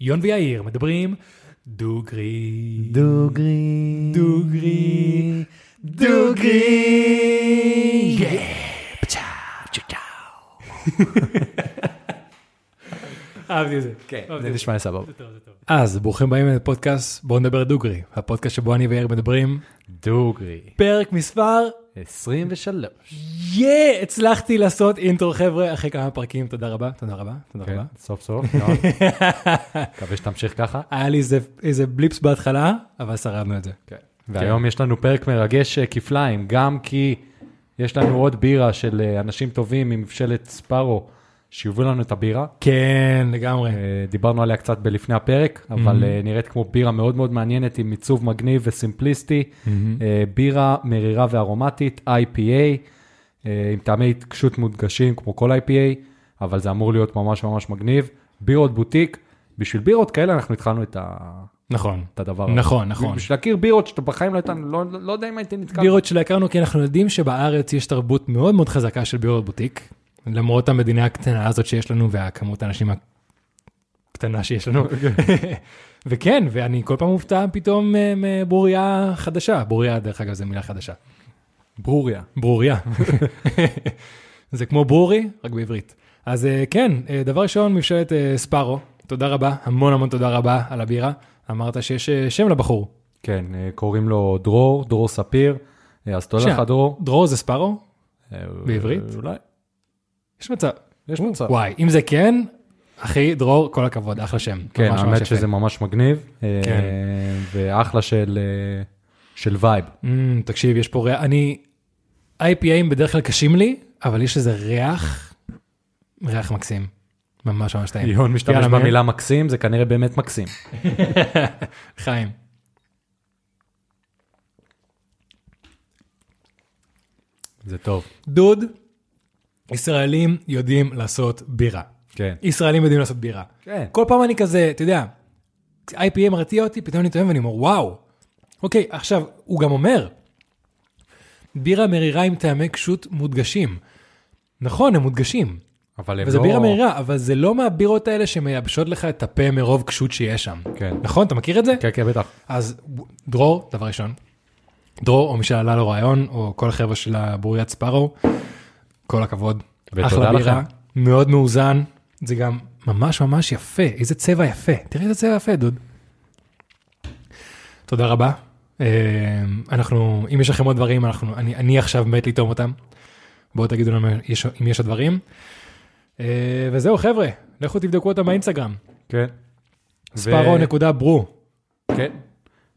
יון ויאיר מדברים דוגרי. דוגרי. דוגרי. דוגרי. אהבתי את זה. כן, זה נשמע סבבה. אז ברוכים הבאים לפודקאסט בואו נדבר דוגרי, הפודקאסט שבו אני ויאיר מדברים. דוגרי. פרק מספר 23. יא הצלחתי לעשות אינטרו חבר'ה אחרי כמה פרקים תודה רבה תודה רבה תודה כן, רבה. סוף סוף. מקווה שתמשיך ככה. היה לי איזה- בליפס בהתחלה אבל שרדנו את זה. והיום יש לנו פרק מרגש אה, כפליים, גם כי יש לנו עוד בירה של אה, אנשים טובים ממבשלת ספארו, שיובאו לנו את הבירה. כן לגמרי. אה, דיברנו עליה קצת בלפני הפרק, אבל אה, נראית כמו בירה מאוד מאוד מעניינת עם עיצוב מגניב וסימפליסטי. אה, בירה מרירה וארומטית, IPA, עם טעמי התקשות מודגשים כמו כל IPA, אבל זה אמור להיות ממש ממש מגניב. בירות בוטיק, בשביל בירות כאלה אנחנו התחלנו את, ה... נכון. את הדבר הזה. נכון נכון. בשביל להכיר בירות שאתה בחיים לא, הייתה- לא, לא יודע אם הייתי נתקל. בירות שלא הכרנו כי אנחנו יודעים שבארץ יש תרבות מאוד מאוד חזקה של בירות בוטיק למרות המדינה הקטנה הזאת שיש לנו והכמות האנשים הקטנה שיש לנו. וכן ואני כל פעם מופתע פתאום אה, מברוריה חדשה ברוריה דרך אגב זו מילה חדשה. ברוריה. ברוריה. זה כמו ברורי רק בעברית. אז אה, כן אה, דבר ראשון מבשלת ספארו תודה רבה המון המון תודה רבה על הבירה אמרת שיש שם לבחור. כן, קוראים לו דרור, דרור ספיר. אז תודה. לך דרור. דרור זה ספארו? בעברית? אולי. יש מצב. יש מצב. וואי, אם זה כן, אחי, דרור, כל הכבוד, אחלה שם. כן, האמת. שזה ממש מגניב. אה, כן. ואחלה של אה, של וייב. אמ, תקשיב, יש פה ריח, אני, IPAים בדרך כלל קשים לי, אבל יש איזה ריח, ריח מקסים. ממש ממש טעים. יון משתמש. במילה מקסים, זה כנראה באמת מקסים. חיים. זה טוב. דוד, ישראלים יודעים לעשות בירה. כן. ישראלים יודעים לעשות בירה. כן. כל פעם אני כזה, אתה יודע, IPA מרתיע אותי, פתאום אני טועם ואני אומר, וואו. אוקיי, עכשיו, הוא גם אומר, בירה מרירה עם טעמי קשות מודגשים. נכון, הם מודגשים, אבל הם וזה לא... בירה מרירה, אבל זה לא מהבירות האלה שמייבשות לך את הפה מרוב קשות שיש שם. כן. נכון, אתה מכיר את זה? כן, כן, בטח. אז דרור, דבר ראשון, דרור, או מי שעלה לו רעיון, או כל החבר'ה של הבוריית ספארו, כל הכבוד. אחלה בירה. מאוד מאוזן, זה גם ממש ממש יפה, איזה צבע יפה, תראה איזה צבע יפה, דוד. תודה רבה. אה, אנחנו, אם יש לכם עוד דברים, אנחנו, אני, אני עכשיו מת לטעום אותם. בואו תגידו לנו יש- אם יש עוד דברים. אה, וזהו חבר'ה, לכו תבדקו אותם באינסטגרם, כן. ו- ספארו נקודה ברו. כן.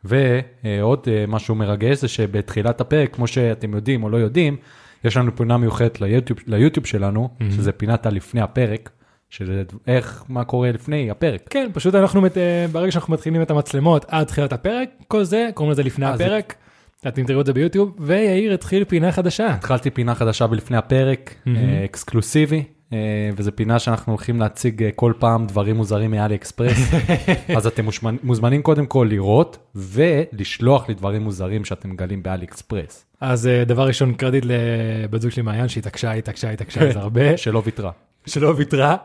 ועוד אה, משהו מרגש זה שבתחילת הפרק, כמו שאתם יודעים או לא יודעים, יש לנו פינה מיוחדת ליוטיוב, ליוטיוב שלנו, שזה פינת הלפני הפרק, של איך, מה קורה לפני הפרק. כן, פשוט אנחנו, מת- אה, ברגע שאנחנו מתחילים את המצלמות עד תחילת הפרק, כל זה, קוראים לזה לפני אה, זה- הפרק, אתם תראו את זה ביוטיוב, ויאיר התחיל פינה חדשה. התחלתי פינה חדשה בלפני הפרק, אה, אקסקלוסיבי, וזו פינה שאנחנו הולכים להציג אה, כל פעם דברים מוזרים מאלי אקספרס. אז אתם מוזמנים קודם כל לראות ולשלוח לי דברים מוזרים שאתם מגלים באלי אקספרס, אז אה, דבר ראשון, קרדיט לבת זוג שלי מעיין, שהתעקשה, התעקשה, התעקשה על זה הרבה, שלא ויתרה. שלא ויתרה.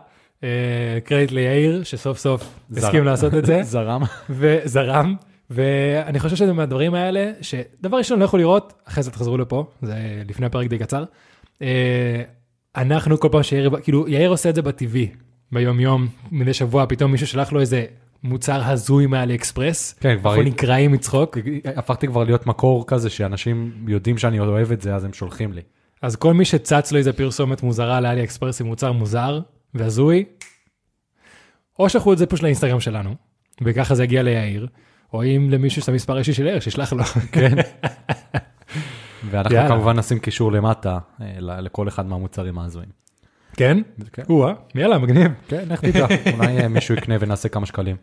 אה, קרדיט ליאיר, שסוף סוף הסכים לעשות את זה, זרם. וזרם. ואני חושב שזה מהדברים האלה, שדבר ראשון לא יכול לראות, אחרי זה תחזרו לפה, זה לפני הפרק די קצר. אנחנו כל פעם שיאיר, כאילו יאיר עושה את זה בטבעי, ביום יום, מדי שבוע פתאום מישהו שלח לו איזה מוצר הזוי מאלי אקספרס, כן, כבר אנחנו נקרעים מצחוק, הפכתי כבר להיות מקור כזה שאנשים יודעים שאני אוהב את זה, אז הם שולחים לי. אז כל מי שצץ לו איזה פרסומת מוזרה לאלי אקספרס עם מוצר מוזר והזוי, או שלחו את זה פשוט לאינסטגרם שלנו, וככה זה יגיע ליאיר, או אם למישהו יש את המספר האישי של יאיר, שישלח לו. כן. ואנחנו יאללה. כמובן נשים קישור למטה אה, לכל אחד מהמוצרים ההזויים. כן? כן. או-אה, יאללה, מגניב. כן, לך תדע, אולי אה, מישהו יקנה ונעשה כמה שקלים.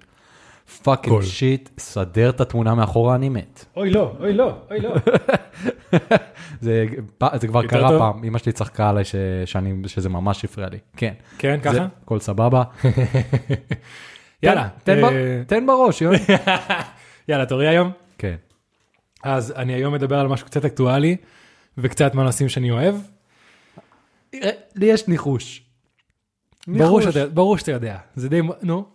fucking. shit, סדר את התמונה מאחורה, אני מת. אוי לא, אוי לא, אוי לא. זה זה כבר קרה טוב? פעם, אמא שלי צחקה עליי ש- שאני- שזה ממש הפריע לי. כן. כן, זה- ככה? הכל סבבה. יאללה. תן ב- אה, תן בראש, יוני. יאללה, תורי היום. כן. אז אני היום מדבר על משהו קצת אקטואלי, וקצת מהנושאים שאני אוהב. לי יש ניחוש. ברור ניחוש. שאתה, ברור שאתה יודע, זה די, נו,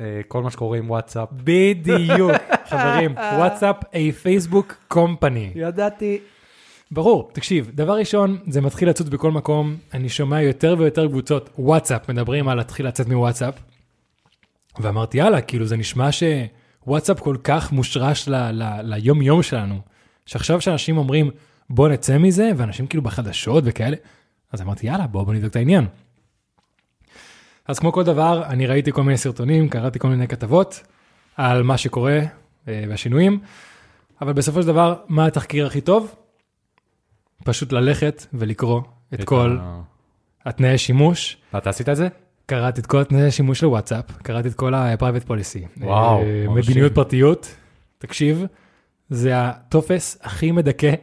אה, כל מה שקורה עם וואטסאפ. בדיוק, חברים, וואטסאפ a Facebook company. ידעתי. ברור, תקשיב, דבר ראשון, זה מתחיל לצוץ בכל מקום, אני שומע יותר ויותר קבוצות וואטסאפ מדברים על להתחיל לצאת מוואטסאפ, ואמרתי, יאללה, כאילו זה נשמע שוואטסאפ כל כך מושרש ל- ל- ליום יום שלנו, שעכשיו שאנשים אומרים, בוא נצא מזה, ואנשים כאילו בחדשות וכאלה, אז אמרתי, יאללה, בוא, בוא נבדוק את העניין. אז כמו כל דבר, אני ראיתי כל מיני סרטונים, קראתי כל מיני כתבות על מה שקורה אה, והשינויים, אבל בסופו של דבר, מה התחקיר הכי טוב? פשוט ללכת ולקרוא את כל התנאי שימוש. אתה עשית את זה? קראתי את כל התנאי השימוש לוואטסאפ, קראתי את כל ה-private policy. וואו, מרשים. מדיניות פרטיות, תקשיב, זה הטופס הכי מדכא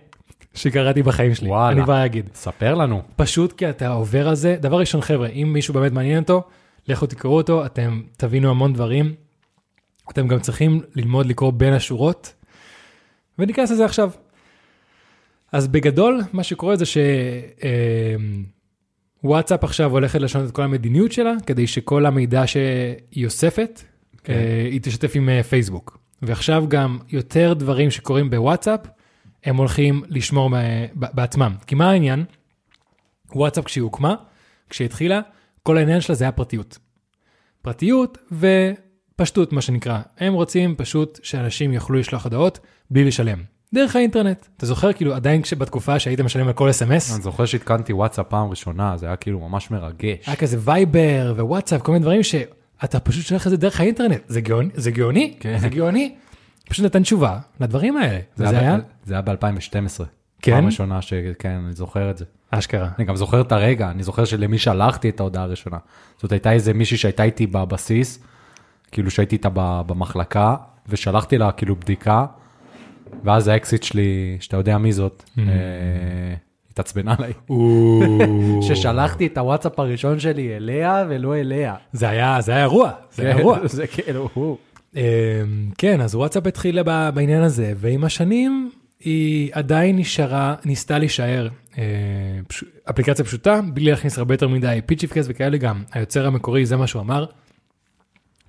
שקראתי בחיים שלי. וואלה. אני כבר אגיד. ספר לנו. פשוט כי אתה עובר על זה. דבר ראשון, חבר'ה, אם מישהו באמת מעניין אותו, לכו תקראו אותו, אתם תבינו המון דברים. אתם גם צריכים ללמוד לקרוא בין השורות, וניכנס לזה עכשיו. אז בגדול, מה שקורה זה שוואטסאפ עכשיו הולכת לשנות את כל המדיניות שלה, כדי שכל המידע שהיא אוספת, כן. אה, היא תשתף עם אה, פייסבוק. ועכשיו גם יותר דברים שקורים בוואטסאפ, הם הולכים לשמור ב- בעצמם. כי מה העניין? וואטסאפ כשהיא הוקמה, כשהיא התחילה, כל העניין שלה זה היה פרטיות. פרטיות ופשטות מה שנקרא. הם רוצים פשוט שאנשים יוכלו לשלוח הודעות בלי לשלם. דרך האינטרנט. אתה זוכר כאילו עדיין כשבתקופה שהיית משלם על כל אס.אם.אס, אני זוכר שהתקנתי וואטסאפ פעם ראשונה, זה היה כאילו ממש מרגש. היה כזה וייבר ווואטסאפ, כל מיני דברים שאתה פשוט שולח את זה דרך האינטרנט. זה גאוני, זה גאוני, כן. זה גאוני. פשוט נתן תשובה לדברים האלה. זה היה ב- זה היה ב-2012. כן? פעם ראשונה שכן, אני זוכר את זה. אשכרה. אני גם זוכר את הרגע, אני זוכר שלמי שלחתי את ההודעה הראשונה. זאת הייתה איזה מישהי שהייתה איתי בבסיס, כאילו שהייתי איתה ב- במחלקה, ושלחתי לה כאילו בדיקה, ואז האקסית שלי, שאתה יודע מי זאת, Mm. אה, התעצבנה עליי. ששלחתי את הוואטסאפ הראשון שלי אליה ולא אליה. זה היה, זה היה אירוע, זה היה אירוע. זה כאילו, הוא. אמ, כן, אז וואטסאפ התחילה בעניין הזה, ועם השנים היא עדיין נשארה, ניסתה להישאר אה. אפליקציה פשוטה, בלי להכניס הרבה יותר מדי פיצ'יפקעס וכאלה גם. היוצר המקורי, זה מה שהוא אמר.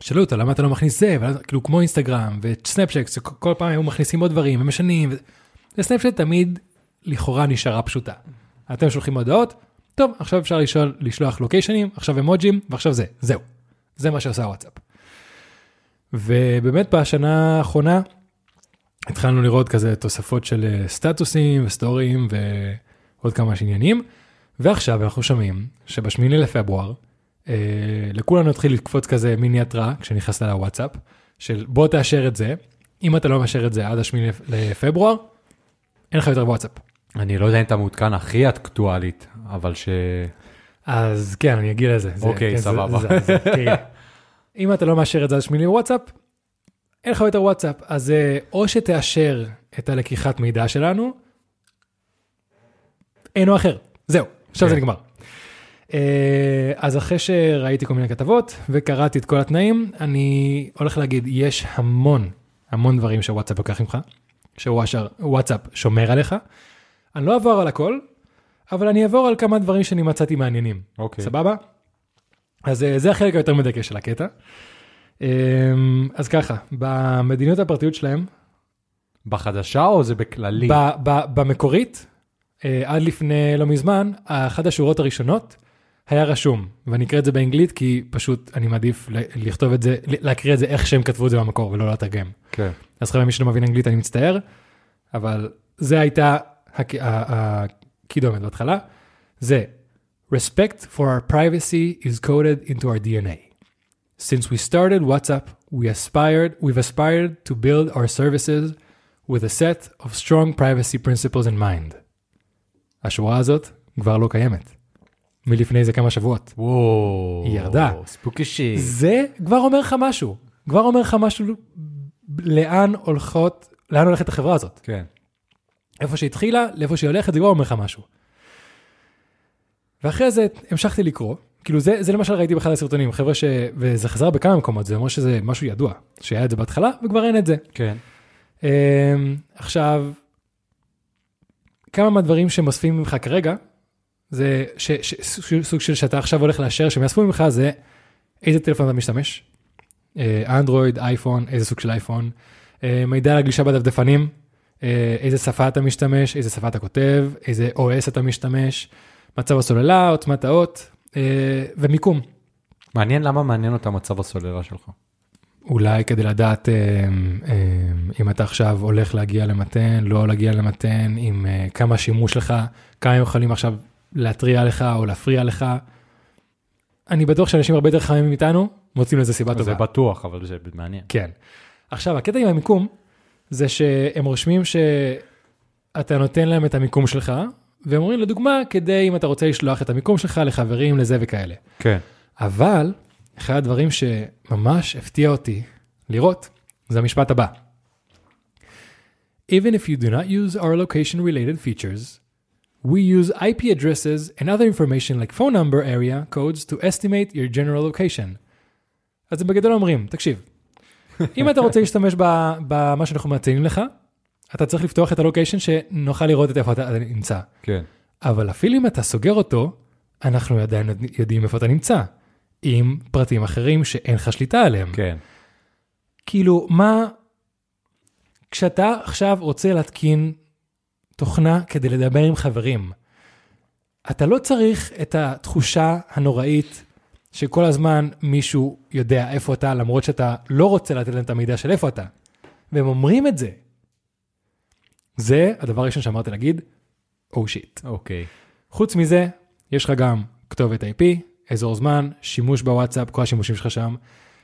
שאלו אותו, למה אתה לא מכניס זה? כאילו כמו אינסטגרם וסנאפצ'ט, כל פעם היו מכניסים עוד דברים ומשנים. ו- וסנאפצ'ט תמיד לכאורה נשארה פשוטה. אתם שולחים הודעות, טוב, עכשיו אפשר לשאול, לשלוח לוקיישנים, עכשיו אמוג'ים, ועכשיו זה, זהו. זה מה שעושה וואטסאפ. ובאמת בשנה האחרונה התחלנו לראות כזה תוספות של אה, סטטוסים וסטוריים ועוד כמה עניינים, ועכשיו אנחנו שומעים שבשמיני לפברואר לכולנו התחיל לקפוץ כזה מיני התראה כשנכנסת לוואטסאפ, של בוא תאשר את זה, אם אתה לא מאשר את זה עד השמיני לפ- לפברואר, אין לך יותר וואטסאפ. אני לא יודע אם אתה מעודכן הכי אקטואלית, אבל ש... אז כן, אני אגיע לזה. זה- אוקיי, כן, זה- סבבה. זה- זה- תראה, אם אתה לא מאשר את זה עד שמיני וואטסאפ, אין לך יותר וואטסאפ. אז אה, או שתאשר את הלקיחת מידע שלנו, אין או אחר. זהו, עכשיו זה כן. נגמר. אה, אז אחרי שראיתי כל מיני כתבות וקראתי את כל התנאים, אני הולך להגיד, יש המון, המון דברים שוואטסאפ לוקח ממך, שוואטסאפ שומר עליך. אני לא אעבור על הכל, אבל אני אעבור על כמה דברים שאני מצאתי מעניינים. אוקיי. סבבה? אז אה, זה החלק היותר מדכא של הקטע. אמ, אז ככה, במדיניות הפרטיות שלהם, בחדשה או זה בכללי? ב- ב- במקורית, אה, עד לפני לא מזמן, אחת השורות הראשונות היה רשום, ואני אקרא את זה באנגלית כי פשוט אני מעדיף לכתוב את זה, להקריא את זה איך שהם כתבו את זה במקור ולא לתרגם. כן. אז חבר'ה, מי שלא מבין אנגלית אני מצטער, אבל זה הייתה הקידומת בהתחלה, זה Respect for our privacy is coded into our DNA. Since we started WhatsApp, we aspired, we've aspired to build our services with a set of strong privacy principles in mind. השורה הזאת כבר לא קיימת. מלפני זה כמה שבועות. וואו. היא ירדה. ספוקי שיט. זה כבר אומר לך משהו. כבר אומר לך משהו לאן הולכות, לאן הולכת החברה הזאת. כן. איפה שהתחילה, לאיפה שהיא הולכת, זה כבר אומר לך משהו. ואחרי זה המשכתי לקרוא, כאילו זה, זה למשל ראיתי באחד הסרטונים, חבר'ה ש... וזה חזר בכמה מקומות, זה אומר שזה משהו ידוע, שהיה את זה בהתחלה וכבר אין את זה. כן. Um, עכשיו, כמה מהדברים שהם אוספים ממך כרגע, זה ש, ש, ש, סוג של שאתה עכשיו הולך לאשר שהם יאספו ממך זה איזה טלפון אתה משתמש, אנדרואיד, אייפון, איזה סוג של אייפון, אה, מידע על הגלישה בדפדפנים, אה, איזה שפה אתה משתמש, איזה שפה אתה כותב, איזה OS אתה משתמש, מצב הסוללה, עוצמת האות אה, ומיקום. מעניין למה מעניין אותה מצב הסוללה שלך. אולי כדי לדעת אה, אה, אם אתה עכשיו הולך להגיע למתן, לא להגיע למתן, עם אה, כמה שימוש לך, כמה הם יכולים עכשיו להתריע לך או להפריע לך. אני בטוח שאנשים הרבה יותר חכמים מאיתנו מוצאים לזה סיבה טובה. זה בטוח, אבל זה מעניין. כן. עכשיו, הקטע עם המיקום, זה שהם רושמים שאתה נותן להם את המיקום שלך, והם אומרים, לדוגמה, כדי אם אתה רוצה לשלוח את המיקום שלך לחברים, לזה וכאלה. כן. אבל, אחד הדברים שממש הפתיע אותי לראות, זה המשפט הבא. Even if you do not use our location related features, we use IP addresses and other information like phone number area codes to estimate your general location. אז הם בגדול אומרים, תקשיב, אם אתה רוצה להשתמש במה שאנחנו מציינים לך, אתה צריך לפתוח את הלוקיישן שנוכל לראות את איפה אתה נמצא. כן. אבל אפילו אם אתה סוגר אותו, אנחנו עדיין יודעים איפה אתה נמצא, עם פרטים אחרים שאין לך שליטה עליהם. כן. כאילו, מה... כשאתה עכשיו רוצה להתקין תוכנה כדי לדבר עם חברים, אתה לא צריך את התחושה הנוראית שכל הזמן מישהו יודע איפה אתה, למרות שאתה לא רוצה לתת להם את המידע של איפה אתה. והם אומרים את זה. זה הדבר הראשון שאמרתי להגיד, או oh שיט. אוקיי. חוץ מזה, יש לך גם כתובת IP, אזור זמן, שימוש בוואטסאפ, כל השימושים שלך שם,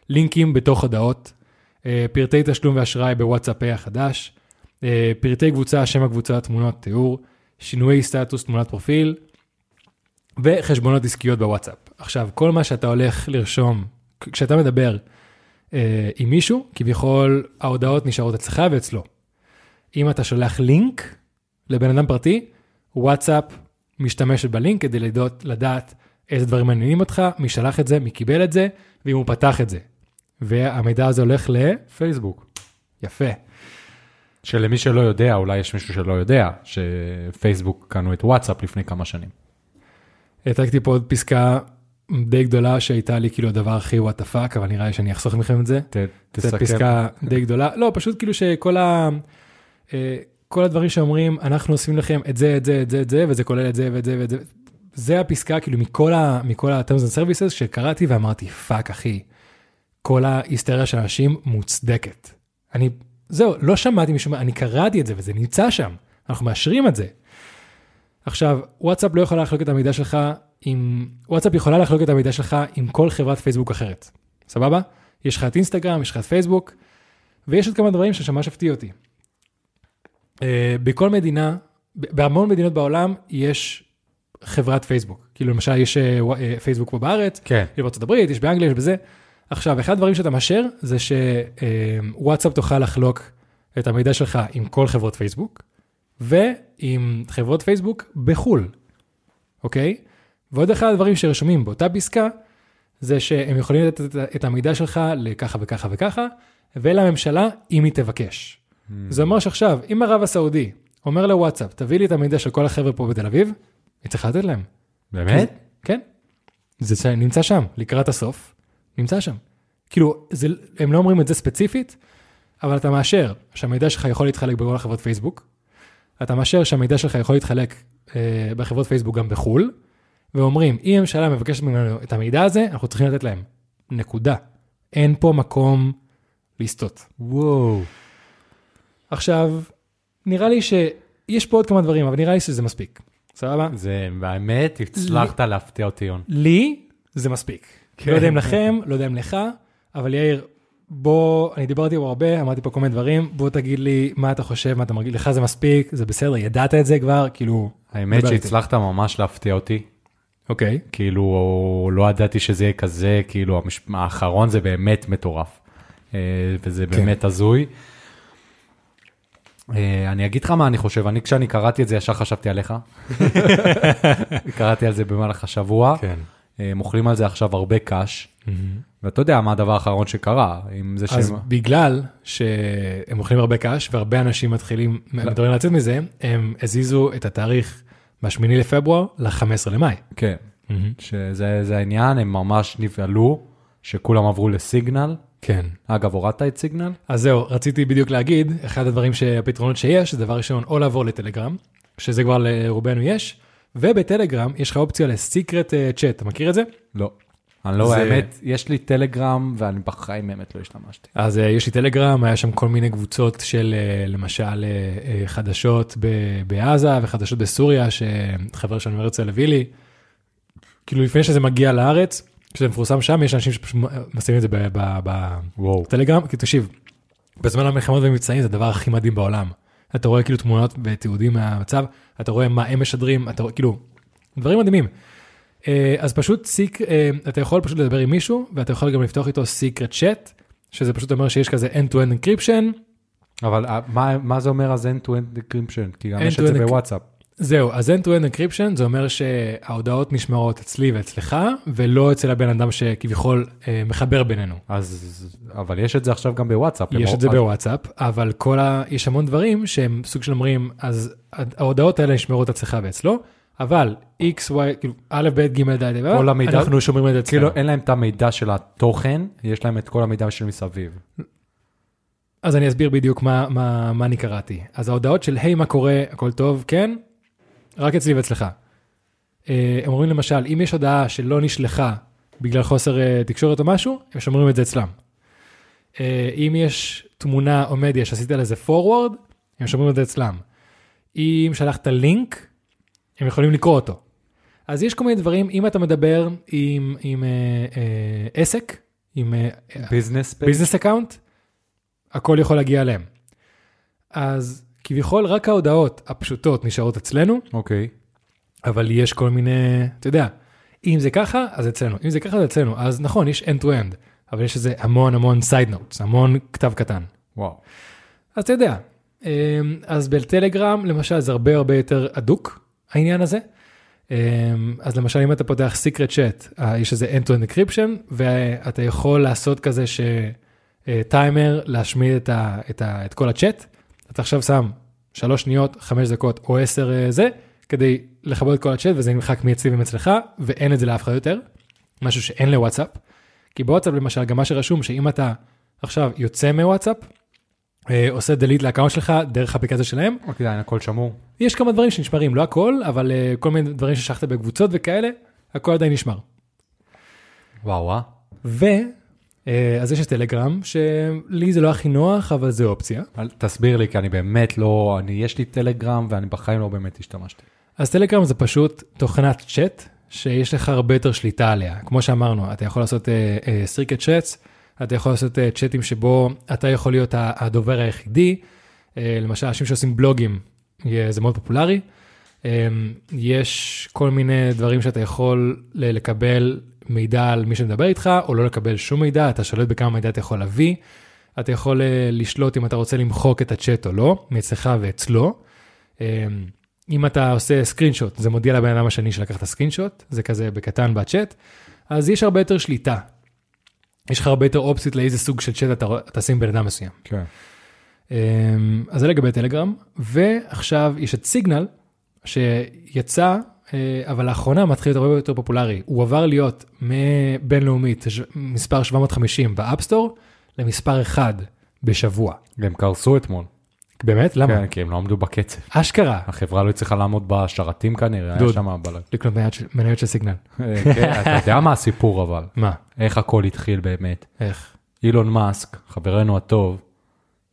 לינקים בתוך הודעות, אה, פרטי תשלום ואשראי בוואטסאפ החדש, פרטי קבוצה, שם הקבוצה, תמונות, תיאור, שינויי סטטוס, תמונת פרופיל, וחשבונות עסקיות בוואטסאפ. עכשיו, כל מה שאתה הולך לרשום, כשאתה מדבר אה, עם מישהו, כביכול ההודעות נשארות אצלך ואצלו. אם אתה שולח לינק לבן אדם פרטי, וואטסאפ משתמשת בלינק כדי לדעת, לדעת איזה דברים מעניינים אותך, מי שלח את זה, מי קיבל את זה, ואם הוא פתח את זה. והמידע הזה הולך ל... פייסבוק. יפה. שלמי שלא יודע, אולי יש מישהו שלא יודע, שפייסבוק קנו את וואטסאפ לפני כמה שנים. העתקתי פה עוד פסקה די גדולה שהייתה לי כאילו הדבר הכי what the fuck, אבל נראה לי שאני אחסוך מכם את זה. ת, זו תסכם. פסקה די גדולה. לא, פשוט כאילו שכל ה... אה, כל הדברים שאומרים, אנחנו עושים לכם את זה, את זה, את זה, את זה, וזה כולל את זה ואת זה ואת זה. זה הפסקה כאילו מכל ה... מכל ה-terms and services שקראתי ואמרתי, fuck אחי, כל ההיסטריה של אנשים מוצדקת. אני, זהו, לא שמעתי מישהו, אני קראתי את זה וזה נמצא שם, אנחנו מאשרים את זה. עכשיו, וואטסאפ לא יכולה לחלוק את המידע שלך עם, וואטסאפ יכולה לחלוק את המידע שלך עם כל חברת פייסבוק אחרת, סבבה? יש לך את אינסטגרם, יש לך את פייסבוק, ויש עוד כמה דברים שממש הפתיעו אותי. Uh, בכל מדינה, בהמון מדינות בעולם יש חברת פייסבוק. כאילו למשל יש ווא- uh, פייסבוק פה בארץ, כן. יש בארצות הברית, יש באנגליה, יש בזה. עכשיו, אחד הדברים שאתה מאשר זה שוואטסאפ תוכל לחלוק את המידע שלך עם כל חברות פייסבוק, ועם חברות פייסבוק בחו"ל, אוקיי? ועוד אחד הדברים שרשומים באותה פסקה, זה שהם יכולים לתת את- המידע שלך לככה וככה וככה, ולממשלה אם היא תבקש. זה אומר שעכשיו, אם ערב הסעודי אומר לוואטסאפ, תביא לי את המידע של כל החבר'ה פה בתל אביב, היא צריכה לתת להם. באמת? כן. זה ש- נמצא שם, לקראת הסוף, נמצא שם. כאילו, זה, הם לא אומרים את זה ספציפית, אבל אתה מאשר שהמידע שלך יכול להתחלק בכל החברות פייסבוק, אתה מאשר שהמידע שלך יכול להתחלק אה, בחברות פייסבוק גם בחו"ל, ואומרים, אם הממשלה מבקשת ממנו את המידע הזה, אנחנו צריכים לתת להם. נקודה. אין פה מקום לסטות. וואו. עכשיו, נראה לי שיש פה עוד כמה דברים, אבל נראה לי שזה מספיק. סבבה? זה באמת, הצלחת להפתיע אותי, יון. לי זה מספיק. כן. לא יודע אם לכם, לא יודע אם לך, אבל יאיר, בוא, אני דיברתי פה הרבה, אמרתי פה כל מיני דברים, בוא תגיד לי מה אתה חושב, מה אתה מרגיש, לך זה מספיק, זה בסדר, ידעת את זה כבר, כאילו... האמת דבר איתי. שהצלחת ממש להפתיע אותי. אוקיי. כאילו, לא ידעתי שזה יהיה כזה, כאילו, המש... האחרון זה באמת מטורף. אה, וזה כן. באמת הזוי. אה, אני אגיד לך מה אני חושב, אני כשאני קראתי את זה ישר חשבתי עליך. קראתי על זה במהלך השבוע. כן. אה, הם אוכלים על זה עכשיו הרבה קאש, ואתה יודע מה הדבר האחרון שקרה, עם זה אז שהם... בגלל שהם אוכלים הרבה קש, והרבה אנשים מתחילים, לא. מדברים לצאת מזה, הם הזיזו את התאריך מה-8 לפברואר ל-15 למאי. כן, שזה זה העניין, הם ממש נבהלו, שכולם עברו לסיגנל, כן. אגב, הורדת את סיגנל? אז זהו, רציתי בדיוק להגיד, אחד הדברים שהפתרונות שיש, זה דבר ראשון, או לעבור לטלגרם, שזה כבר לרובנו יש, ובטלגרם יש לך אופציה לסיקרט צ'אט, אתה מכיר את זה? לא. אני לא, זה- האמת, יש לי טלגרם ואני בחיים באמת לא השתמשתי. אז uh, יש לי טלגרם, היה שם כל מיני קבוצות של uh, למשל חדשות בעזה וחדשות בסוריה, שחבר שלנו הרצל הביא לי. כאילו לפני שזה מגיע לארץ, כשזה מפורסם שם, יש אנשים שפשוט משימים את זה. בטלגרם, כי תקשיב, בזמן המלחמות והמבצעים זה הדבר הכי מדהים בעולם. אתה רואה כאילו תמונות ותיעודים מהמצב, אתה רואה מה הם משדרים, אתה רואה כאילו, דברים מדהימים. אה, אז פשוט סיק, אה, אתה יכול פשוט לדבר עם מישהו, ואתה יכול גם לפתוח איתו סיקרט צ'אט, שזה פשוט אומר שיש כזה end-to-end encryption, אבל אה, מה, מה זה אומר אז end-to-end encryption? כי גם יש את זה בוואטסאפ. זהו, אז end-to-end encryption זה אומר שההודעות נשמרות אצלי ואצלך, ולא אצל הבן אדם שכביכול אה, מחבר בינינו. אז, אבל יש את זה עכשיו גם בוואטסאפ. יש את זה בוואטסאפ, אבל כל ה... יש המון דברים שהם סוג של אומרים, אז ההודעות האלה נשמרות אצלך ואצלו, אבל x, y, כאילו א', ב', ג', ד', ד', כל המידע- אנחנו שומרים את זה אצלנו. כאילו אין להם את המידע של התוכן, יש להם את כל המידע של מסביב. אז אני אסביר בדיוק מה, מה, מה אני קראתי. אז ההודעות של היי, מה קורה, הכל טוב, כן, רק אצלי ואצלך. אה, הם אומרים למשל, אם יש הודעה שלא נשלחה בגלל חוסר אה, תקשורת או משהו, הם שומרים את זה אצלם. אה, אם יש תמונה או מדיה שעשית לזה forward, הם שומרים את זה אצלם. אם שלחת לינק, הם יכולים לקרוא אותו. אז יש כל מיני דברים, אם אתה מדבר עם, עם אה, אה, עסק, עם? business account, הכל יכול להגיע אליהם. אז כביכול רק ההודעות הפשוטות נשארות אצלנו, אוקיי. אבל יש כל מיני, אתה יודע, אם זה ככה, אז אצלנו, אם זה ככה, אז אצלנו. אז נכון, יש end to end, אבל יש איזה המון המון side notes, המון כתב קטן. וואו. אז אתה יודע, אמ, אז בטלגרם למשל זה הרבה הרבה יותר הדוק העניין הזה. אמ, אז למשל אם אתה פותח secret chat, אה, יש איזה end-to-end encryption, ואתה יכול לעשות כזה שטיימר להשמיד את, ה, את, ה, את כל הצ'אט, אתה עכשיו שם שלוש שניות, חמש דקות או עשר אה, זה, כדי לכבות את כל הצ'אט וזה נמחק מאצלי ומצלך, ואין את זה לאף אחד יותר, משהו שאין לוואטסאפ. כי בוואטסאפ למשל גם מה שרשום שאם אתה עכשיו יוצא מוואטסאפ, אה, עושה delete ל account שלך דרך אפליקציה שלהם, אוקיי, עדיין הכל שמור. יש כמה דברים שנשמרים, לא הכל, אבל אה, כל מיני דברים ששלחת בקבוצות וכאלה, הכל עדיין נשמר. וואו, אה? אה, אז יש את טלגרם, שלי זה לא הכי נוח, אבל זה אופציה. תסביר לי, כי אני באמת לא, אני, יש לי טלגרם ואני בחיים לא באמת השתמשתי. אז טלגרם זה פשוט תוכנת צ'אט, שיש לך הרבה יותר שליטה עליה. כמו שאמרנו, אתה יכול לעשות סריקט צ'אטס, אתה יכול לעשות אה, צ'אטים שבו אתה יכול להיות הדובר היחידי. אה, למשל, אנשים שעושים בלוגים, אה, זה מאוד פופולרי. אה, יש כל מיני דברים שאתה יכול לקבל מידע על מי שמדבר איתך, או לא לקבל שום מידע, אתה שולט בכמה מידע אתה יכול להביא. אתה יכול אה, לשלוט אם אתה רוצה למחוק את הצ'אט או לא, מאצלך ואצלו. אה, אם אתה עושה סקרין שוט, זה מודיע לבן אדם השני שלקח את הסקרין שוט, זה כזה בקטן בצ'אט, אז יש הרבה יותר שליטה. יש לך הרבה יותר אופציות לאיזה סוג של צ'אט אתה, אתה עושה עם בן אדם מסוים. כן. אמ, אז זה לגבי טלגרם, ועכשיו יש את סיגנל, שיצא, אבל לאחרונה מתחיל להיות הרבה יותר פופולרי. הוא עבר להיות מבינלאומית, מספר 750 ב App Store, למספר 1 בשבוע. הם קרסו אתמול. באמת? למה? כן, כי הם לא עמדו בקצב. אשכרה, החברה לא הצליחה לעמוד בשרתים כנראה, היה. שם בלגן. לקנות מניות של- סיגנל. אה, כן, אתה יודע מה הסיפור אבל, מה? איך הכל התחיל באמת. איך? אילון מאסק, חברנו הטוב,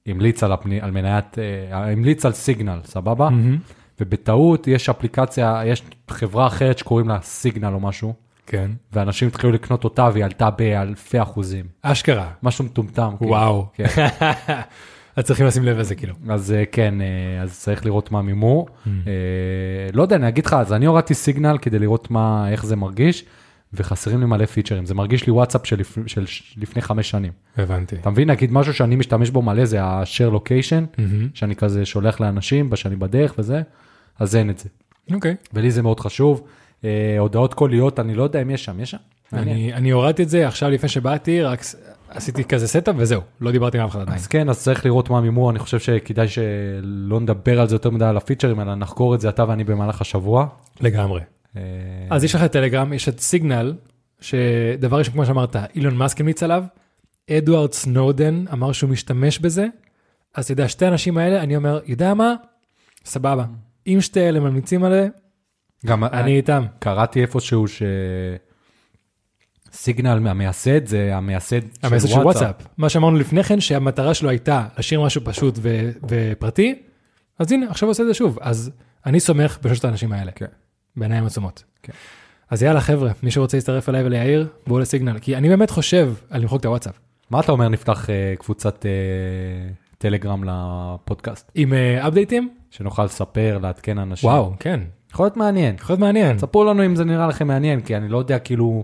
המליץ על, הפני, על מניית, אה, המליץ על סיגנל, סבבה? מהמם. ובטעות יש אפליקציה, יש חברה אחרת שקוראים לה סיגנל או משהו, כן. ואנשים התחילו לקנות אותה והיא עלתה באלפי אחוזים. אשכרה. משהו מטומטם. כאילו. וואו. כן. אז צריכים לשים לב לזה כאילו. אז אה, כן, אה, אז צריך לראות מה מימו. Mm. אה, לא יודע, אני אגיד לך, אז אני הורדתי סיגנל כדי לראות מה, איך זה מרגיש, וחסרים לי מלא פיצ'רים. זה מרגיש לי וואטסאפ של, של ש- לפני חמש שנים. הבנתי. אתה מבין, נגיד משהו שאני משתמש בו מלא זה ה-share location, מהמם. שאני כזה שולח לאנשים שאני בדרך וזה, אז אין את זה. אוקיי. ולי זה מאוד חשוב. אה, הודעות קוליות, אני לא יודע אם יש שם, יש שם? אני אני הורדתי את זה עכשיו לפני שבאתי, רק עשיתי כזה setup וזהו, לא דיברתי עם אף אחד עדיין. אז כן, אז צריך לראות מה מימו, אני חושב שכדאי שלא נדבר על זה יותר מדי על הפיצ'רים, אלא נחקור את זה אתה ואני במהלך השבוע. לגמרי. אה, אז יש לך טלגרם, יש את סיגנל, שדבר ראשון, כמו שאמרת, אילון מאסק המליץ עליו, אדוארד סנודן אמר שהוא משתמש בזה, אז אתה יודע, שתי האנשים האלה, אני אומר, יודע מה? סבבה. אם שתי אלה ממליצים על זה, גם אני איתם. קראתי איפשהו ש... סיגנל המייסד זה המייסד המסר של וואטסאפ. מה שאמרנו לפני כן, שהמטרה שלו הייתה להשאיר משהו פשוט ו- ופרטי, אז הנה, עכשיו הוא עושה את זה שוב. אז אני סומך בשלושת האנשים האלה, כן. בעיניים עצומות. כן. אז יאללה חבר'ה, מי שרוצה להצטרף אליי וליאיר, בואו לסיגנל, כי אני באמת חושב על למחוק את הוואטסאפ. מה אתה אומר נפתח אה, קבוצת אה, טלגרם לפודקאסט, עם אה, אפדייטים? שנוכל לספר, לעדכן אנשים. וואו, כן, יכול להיות מעניין. יכול להיות מעניין. ספרו לנו אם זה נראה לכם מעניין, כי אני לא יודע כאילו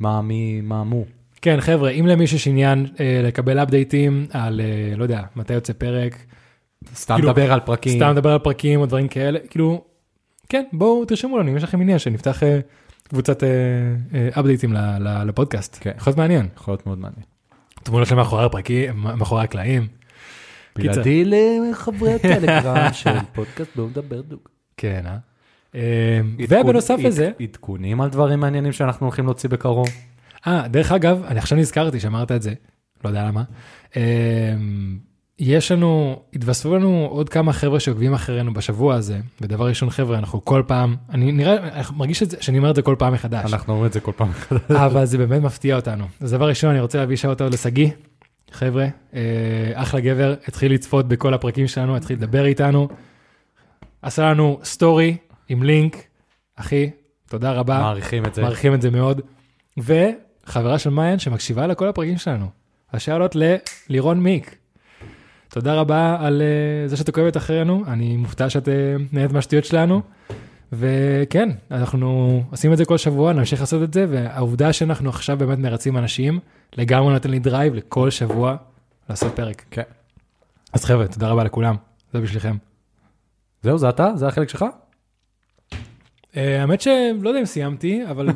מה מי, מה מו. כן, חבר'ה, אם למישהו יש עניין אה, לקבל אפדייטים על, אה, לא יודע, מתי יוצא פרק, סתם כאילו, לדבר על פרקים. סתם לדבר על פרקים או דברים כאלה, כאילו, כן, בואו תרשמו לנו אם יש לכם עניין שנפתח אה, קבוצת אה, אה, אפדייטים ל- ל- לפודקאסט. כן. יכול להיות מעניין. יכול להיות מאוד מעניין. תמונות של מאחורי הפרקים, מאחורי הקלעים. בלעדי לחברי הטלגרם של פודקאסט בואו נדבר דוג. כן, אה? אה, ובנוסף לזה, עד- עדכונים על דברים מעניינים שאנחנו הולכים להוציא בקרוב. אה, דרך אגב, אני עכשיו נזכרתי שאמרת את זה, לא יודע למה. יש לנו, התווספו לנו עוד כמה חבר'ה שעוקבים אחרינו בשבוע הזה, ודבר ראשון חבר'ה, אנחנו כל פעם, אני נראה, אני מרגיש את זה, שאני אומר את זה כל פעם מחדש, אנחנו אומרים את זה כל פעם. אבל זה באמת מפתיע אותנו. אז דבר ראשון, אני רוצה להביא שאוט לשגיא, חבר'ה, אה, אחלה גבר, התחיל לצפות בכל הפרקים שלנו, התחיל לדבר איתנו, עשה לנו סטורי עם לינק, אחי, תודה רבה. מעריכים את זה. מעריכים את זה מאוד. וחברה של מעיין שמקשיבה לכל הפרקים שלנו. השאלות ללירון מיק. תודה רבה על אה, זה שאת עוקבת אחרינו, אני מופתע שאת אה, נהנית מהשטויות שלנו. וכן, אנחנו עושים את זה כל שבוע, נמשיך לעשות את זה, והעובדה שאנחנו עכשיו באמת מרצים אנשים, לגמרי נותן לי drive לכל שבוע לעשות פרק. כן. אז חבר'ה, תודה רבה לכולם, זה בשבילכם. זהו, זה אתה? זה החלק שלך? Uh, האמת שלא יודע אם סיימתי, אבל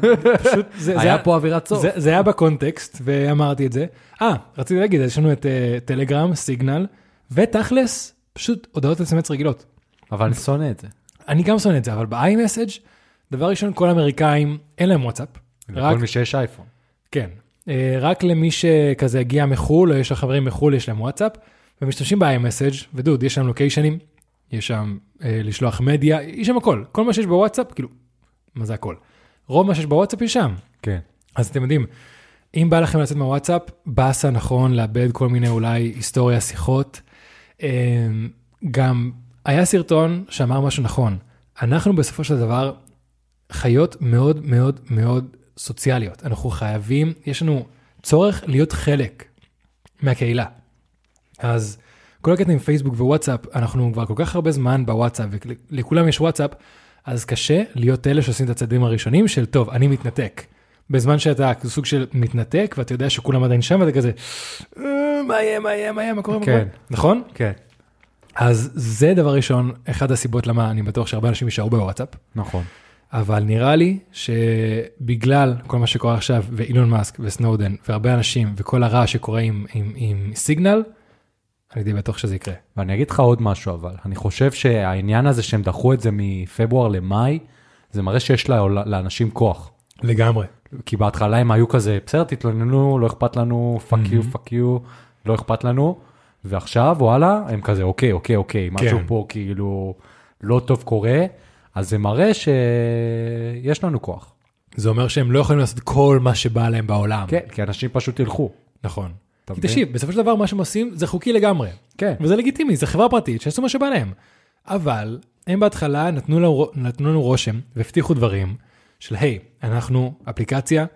פשוט זה, היה פה אווירת סוף. זה, היה בקונטקסט ואמרתי את זה. אה, רציתי להגיד, יש לנו את טלגרם, סיגנל, ותכלס, פשוט הודעות אס.אם.אס רגילות. אבל אני שונא את זה. אני גם שונא את זה, אבל ב-iMessage, דבר ראשון, כל האמריקאים, אין להם וואטסאפ. רק, לכל מי שיש אייפון. כן, אה, רק למי שכזה הגיע מחו"ל, או יש לו חברים מחו"ל, יש להם וואטסאפ, ומשתמשים ב-iMessage, ודוד, יש שם לוקיישנים, יש שם אה, לשלוח מדיה, יש שם הכל. כל מה שיש בוואטסאפ, כאילו, מה זה הכל? רוב מה שיש בוואטסאפ יש שם. כן. אז אתם יודעים, אם בא לכם לצאת מהוואטסאפ, באסה נכון לאבד כל מיני אולי היסטוריה, שיחות. אמ, גם היה סרטון שאמר משהו נכון, אנחנו בסופו של דבר חיות מאוד מאוד מאוד סוציאליות, אנחנו חייבים, יש לנו צורך להיות חלק מהקהילה. אז כל הקטע עם פייסבוק ווואטסאפ, אנחנו כבר כל כך הרבה זמן בוואטסאפ, ולכולם יש וואטסאפ, אז קשה להיות אלה שעושים את הצעדים הראשונים של טוב, אני מתנתק. בזמן שאתה סוג של מתנתק ואתה יודע שכולם עדיין שם ואתה כזה "אה, מה יהיה מה יהיה מה יהיה מה קורה מה כן. קורה נכון כן. אז זה דבר ראשון אחד הסיבות למה אני בטוח שהרבה אנשים יישארו בוואטסאפ נכון. אבל נראה לי שבגלל כל מה שקורה עכשיו ואילון מאסק וסנודן והרבה אנשים וכל הרעש שקורה עם, עם, עם סיגנל אני די בטוח שזה יקרה. ואני אגיד לך עוד משהו אבל, אני חושב שהעניין הזה שהם דחו את זה מפברואר למאי, זה מראה שיש לה, לאנשים כוח. לגמרי. כי בהתחלה הם היו כזה, בסדר, תתלוננו, לא אכפת לנו, fuck you, fuck you, לא אכפת לנו, ועכשיו, וואלה, הם כזה, אוקיי, אוקיי, אוקיי, משהו כן. פה כאילו לא טוב קורה, אז זה מראה שיש לנו כוח. זה אומר שהם לא יכולים לעשות כל מה שבא להם בעולם. כן, כי אנשים פשוט ילכו. נכון. כי? תקשיב, בסופו של דבר מה שהם עושים זה חוקי לגמרי. כן. וזה לגיטימי, זה חברה פרטית שיעשו מה שבא להם. אבל הם בהתחלה נתנו לנו, נתנו לנו רושם והבטיחו דברים של היי, אנחנו אפליקציה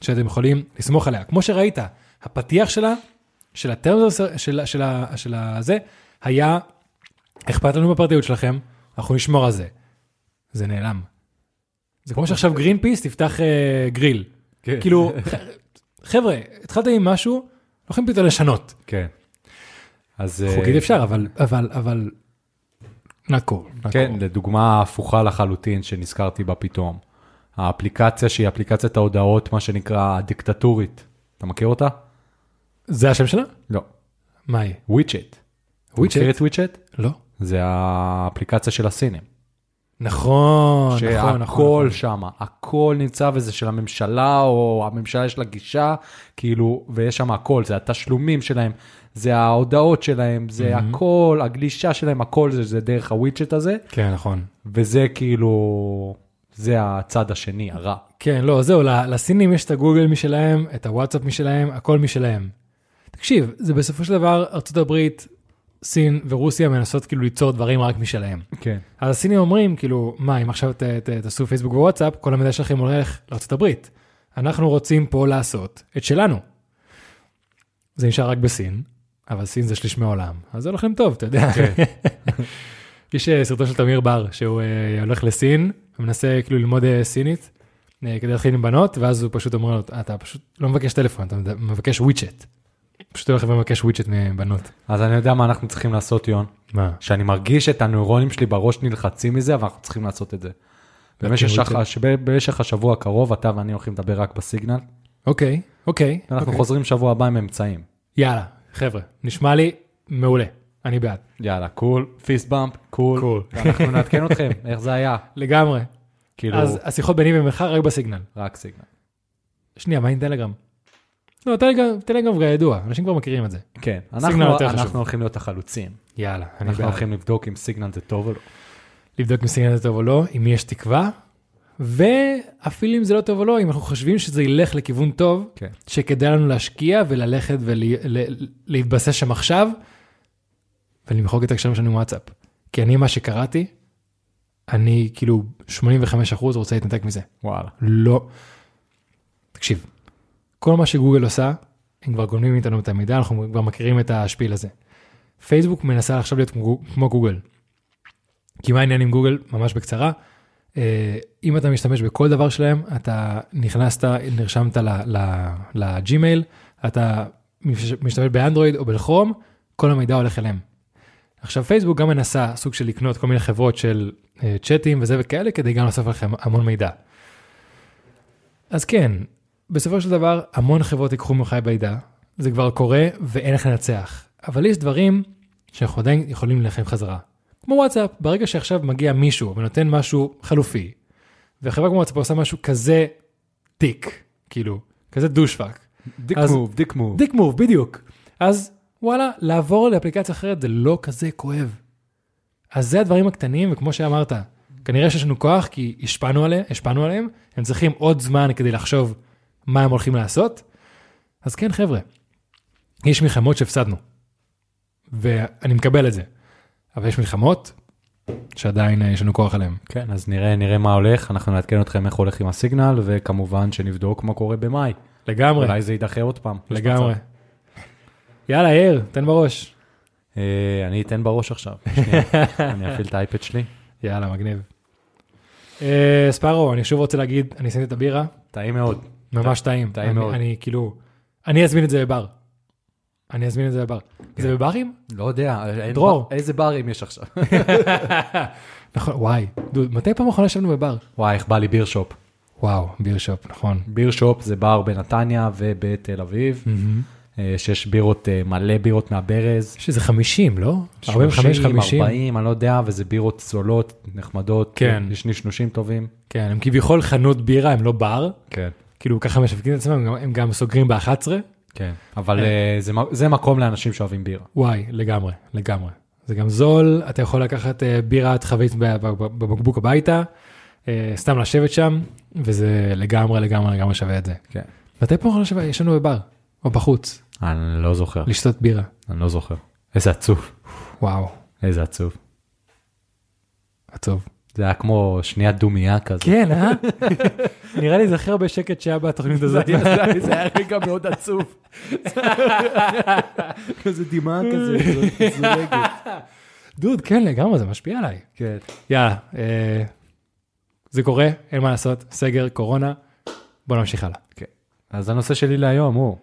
שאתם יכולים לסמוך עליה. כמו שראית, הפתיח שלה, של הטרמס של, של, של, הזה, היה אכפת לנו בפרטיות שלכם, אנחנו נשמור על זה. זה נעלם. זה כמו שעכשיו גרין פיס תפתח אה, גריל. כן. כאילו, חבר'ה, התחלתם עם משהו, לא יכולים פתאום לשנות. כן. אז... אה, חוקית אפשר, אבל, אבל, אבל, not כן. לדוגמה הפוכה לחלוטין שנזכרתי בה פתאום. האפליקציה שהיא אפליקציית ההודעות, מה שנקרא דיקטטורית. אתה מכיר אותה? זה השם שלה? לא. מה היא? וויצ'ט. וויצ'ט? מכיר את וויצ'ט? לא. זה האפליקציה של הסינים. נכון, נכון, נכון. שהכל נכון. שם, הכל נמצא וזה של הממשלה, או הממשלה יש לה גישה, כאילו, ויש שם הכל, זה התשלומים שלהם, זה ההודעות שלהם, זה הכל, הגלישה שלהם, הכל זה, זה דרך הווידג'ט הזה, כן, נכון. וזה כאילו, זה הצד השני, הרע. כן, לא, זהו, לסינים יש את הגוגל משלהם, את הוואטסאפ משלהם, הכל משלהם. תקשיב, זה בסופו של דבר, ארה"ב, סין ורוסיה מנסות כאילו ליצור דברים רק משלהם. כן. אז הסינים אומרים, כאילו, מה, אם עכשיו ת- ת- תעשו פייסבוק ווואטסאפ, כל המידע שלכם הולך לארה"ב. אנחנו רוצים פה לעשות את שלנו. זה נשאר רק בסין, אבל סין זה שליש מהעולם, אז זה הולך להם טוב, אתה יודע. כן. יש אה, סרטון של תמיר בר, שהוא אה, הולך לסין, ומנסה כאילו ללמוד אה, סינית, אה, כדי להתחיל עם בנות, ואז הוא פשוט אומר לו, אתה פשוט לא מבקש טלפון, אתה מבקש וויצ'ט. פשוט הולך ומבקש WeChat מבנות. אז אני יודע מה אנחנו צריכים לעשות, יון. מה? שאני מרגיש את הנוירונים שלי בראש נלחצים מזה, אבל אנחנו צריכים לעשות את זה. במשך, ווידג'ט. השבוע הקרוב, אתה ואני הולכים לדבר רק בסיגנל, אוקיי, אוקיי. ואנחנו אוקיי. חוזרים שבוע הבא עם אמצעים. יאללה, חבר'ה, נשמע לי מעולה, אני בעד. יאללה, cool, fist bump, cool. cool. אנחנו נעדכן אתכם, איך זה היה. לגמרי. כאילו, אז השיחות ביני ובינך רק בסיגנל. רק סיגנל. שנייה, מה עם טלגרם? לא, טלגרם, כבר ידוע, אנשים כבר מכירים את זה. כן, אנחנו. אנחנו הולכים להיות החלוצים. יאללה, אני אנחנו בעד. הולכים לבדוק אם סיגנל זה טוב או לא. לבדוק אם סיגנל זה טוב או לא, אם יש תקווה, ואפילו אם זה לא טוב או לא, אם אנחנו חושבים שזה ילך לכיוון טוב, כן. שכדאי לנו להשקיע וללכת ולהתבסס שם עכשיו, ולמחוק את הקשרים שלנו עם וואטסאפ. כי אני, מה שקראתי, אני כאילו 85% רוצה להתנתק מזה. וואלה. לא. תקשיב, כל מה שגוגל עושה, הם כבר גונבים מאיתנו את המידע, אנחנו כבר מכירים את השפיל הזה. פייסבוק מנסה עכשיו להיות כמו, גוגל. כי מה העניין עם גוגל? ממש בקצרה. אה, אם אתה משתמש בכל דבר שלהם, אתה נכנסת, נרשמת לג'ימייל, אתה מש- משתמש באנדרואיד או בכרום, כל המידע הולך אליהם. עכשיו פייסבוק גם מנסה סוג של לקנות כל מיני חברות של אה, צ'אטים וזה וכאלה, כדי גם לאסוף לכם המון מידע. אז כן, בסופו של דבר המון חברות ייקחו ממך בידע, זה כבר קורה ואין איך לנצח. אבל יש דברים שאנחנו עדיין יכולים להילחם חזרה. כמו וואטסאפ, ברגע שעכשיו מגיע מישהו ונותן משהו חלופי, וחברה כמו וואטסאפ עושה משהו כזה דיק, כאילו, כזה דושפק. דיק אז- מוב, דיק מוב. דיק מוב, בדיוק. אז וואלה, לעבור לאפליקציה אחרת זה לא כזה כואב. אז זה הדברים הקטנים, וכמו שאמרת, כנראה שיש לנו כוח כי השפענו, עליה, השפענו עליהם, הם צריכים עוד זמן כדי לחשוב מה הם הולכים לעשות. אז כן, חבר'ה, יש מלחמות שהפסדנו, ואני מקבל את זה, אבל יש מלחמות שעדיין אה, יש לנו כוח עליהן. כן, אז נראה, נראה מה הולך, אנחנו נעדכן אתכם איך הולך עם הסיגנל, וכמובן שנבדוק מה קורה במאי. לגמרי, אולי זה יידחה עוד פעם. לגמרי. יאללה, יאיר, תן בראש. אה, אני אתן בראש עכשיו. אני אפעיל את האייפד שלי. יאללה, מגניב. אה, ספארו, אני שוב רוצה להגיד, אני אשים את הבירה, טעים מאוד. ממש טעים. טעים מאוד. אני כאילו, אני אזמין את זה בבר. אני אזמין את זה בבר. זה בברים? לא יודע, דרור. איזה ברים יש עכשיו? נכון, וואי, דוד, מתי פעם אחרונה ישבנו בבר? וואי, איך בא לי ביר שופ. וואו, ביר שופ, נכון. ביר שופ זה בר בנתניה ובתל אביב, אה, שיש בירות, אה, מלא בירות מהברז. יש איזה 50, לא? 45, 50. 40, אני לא יודע, וזה בירות זולות, נחמדות. כן. יש נשנושים טובים. כן, הם כביכול חנות בירה, הם לא בר. כן. כאילו ככה משווקים את עצמם, הם גם- הם גם סוגרים ב-11. כן. אבל אה, זה מ- זה מקום לאנשים שאוהבים בירה. וואי, לגמרי, לגמרי. זה גם זול, אתה יכול לקחת אה, בירת חבית בבקבוק הביתה, אה, סתם לשבת שם, וזה לגמרי, לגמרי, לגמרי שווה את זה. כן. מתי פעם אחרונה שווה? יש לנו בבר, או בחוץ, אני לא זוכר, לשתות בירה. אני לא זוכר. איזה עצוב, וואו, איזה עצוב. עצוב. זה היה כמו שנייה דומייה כזה. כן, אה? נראה לי זה הכי הרבה שקט שהיה בתוכנית הזאת. זה היה רגע מאוד עצוב. כזה דמעה כזה, זולגת. דוד, כן, לגמרי, זה משפיע עליי. כן. יאללה, אה, זה קורה, אין מה לעשות, סגר, קורונה, בוא נמשיך הלאה. אז הנושא שלי להיום הוא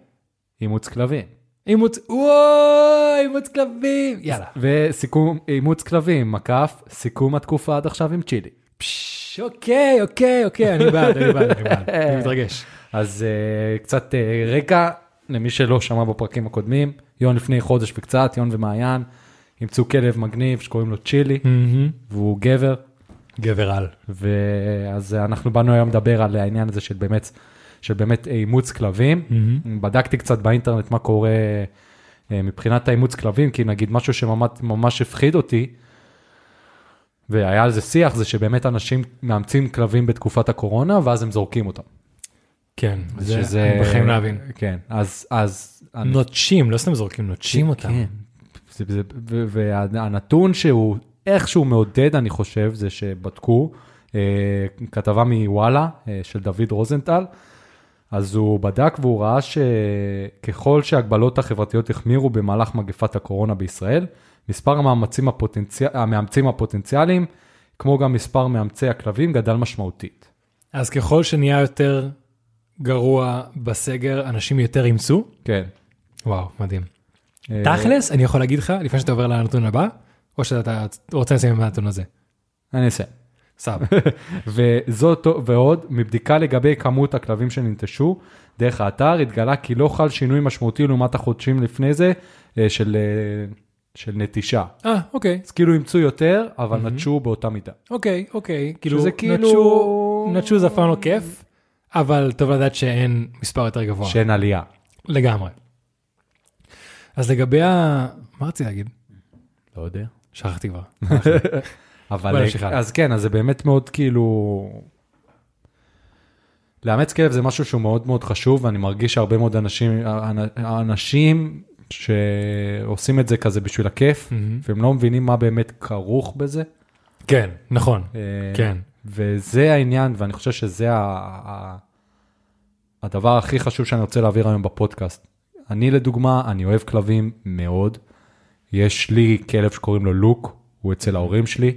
אימוץ כלבים. אימוץ, וואי, אימוץ כלבים, יאללה. וסיכום אימוץ כלבים, מקף, סיכום התקופה עד עכשיו עם צ'ילי. אוקיי, אוקיי, אוקיי, אני בעד, אני בעד, אני בעד, אני מתרגש. אז uh, קצת uh, רקע למי שלא שמע בפרקים הקודמים, יון לפני חודש וקצת, יון ומעיין, אימצו כלב מגניב שקוראים לו צ'ילי. והוא גבר, גבר על. ואז אנחנו באנו היום לדבר על העניין הזה של באמת, של באמת אימוץ כלבים. בדקתי קצת באינטרנט מה קורה אה, מבחינת האימוץ כלבים, כי נגיד משהו שממש הפחיד אותי, והיה על זה שיח, זה שבאמת אנשים מאמצים כלבים בתקופת הקורונה, ואז הם זורקים אותם. כן, זה שזה- אני בחיים להבין. כן, אז... אז נוטשים, לא סתם זורקים, נוטשים אותם. כן. זה, זה, והנתון שהוא איכשהו מעודד, אני חושב, זה שבדקו, אה, כתבה מוואלה אה, של דוד רוזנטל, אז הוא בדק והוא ראה שככל שההגבלות החברתיות החמירו במהלך מגפת הקורונה בישראל, מספר המאמצים הפוטנציאל, המאמצים הפוטנציאליים, כמו גם מספר מאמצי הכלבים, גדל משמעותית. אז ככל שנהיה יותר גרוע בסגר, אנשים יותר אימצו? כן. וואו, מדהים. אה, תכלס, אני יכול להגיד לך, לפני שאתה עובר לנתון הבא, או שאתה רוצה לסיים עם הנתון הזה. אני אסיים. סבבה. וזאת ועוד, מבדיקה לגבי כמות הכלבים שננטשו דרך האתר, התגלה כי לא חל שינוי משמעותי לעומת החודשים לפני זה אה, של, אה, של נטישה. אה, אוקיי, אז כאילו אימצו יותר, אבל נטשו באותה מידה. אוקיי, אוקיי. כאילו, שזה כאילו- נטשו, נטשו זה אף פעם לא כיף, אבל טוב לדעת שאין מספר יותר גבוה. שאין עלייה. לגמרי. אז לגבי ה... מה רציתי להגיד? לא יודע. שכחתי כבר. אבל אה. אז כן, אז זה באמת מאוד כאילו... לאמץ כלב זה משהו שהוא מאוד מאוד חשוב, ואני מרגיש שהרבה מאוד אנשים, אנשים שעושים את זה כזה בשביל הכיף, מהמם. והם לא מבינים מה באמת כרוך בזה. כן, נכון. אה, כן. וזה העניין, ואני חושב שזה ה- הדבר הכי חשוב שאני רוצה להעביר היום בפודקאסט. אני לדוגמה, אני אוהב כלבים מאוד. יש לי כלב שקוראים לו לוק, הוא אצל ההורים שלי,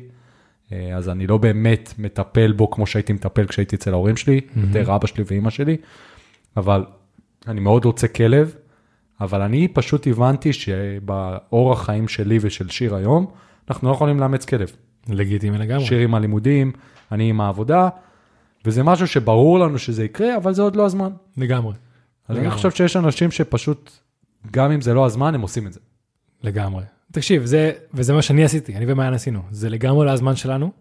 אה, אז אני לא באמת מטפל בו כמו שהייתי מטפל כשהייתי אצל ההורים שלי, יותר אבא שלי ואימא שלי, אבל אני מאוד רוצה כלב, אבל אני פשוט הבנתי שבאורח חיים שלי ושל שיר היום, אנחנו לא יכולים לאמץ כלב. לגיטימי לגמרי. שיר עם הלימודים, אני עם העבודה, וזה משהו שברור לנו שזה יקרה, אבל זה עוד לא הזמן. לגמרי. אז אני לגמרי. חושב שיש אנשים שפשוט, גם אם זה לא הזמן, הם עושים את זה. לגמרי. תקשיב, זה, וזה מה שאני עשיתי, אני ומעיין עשינו. זה לגמרי לא הזמן שלנו,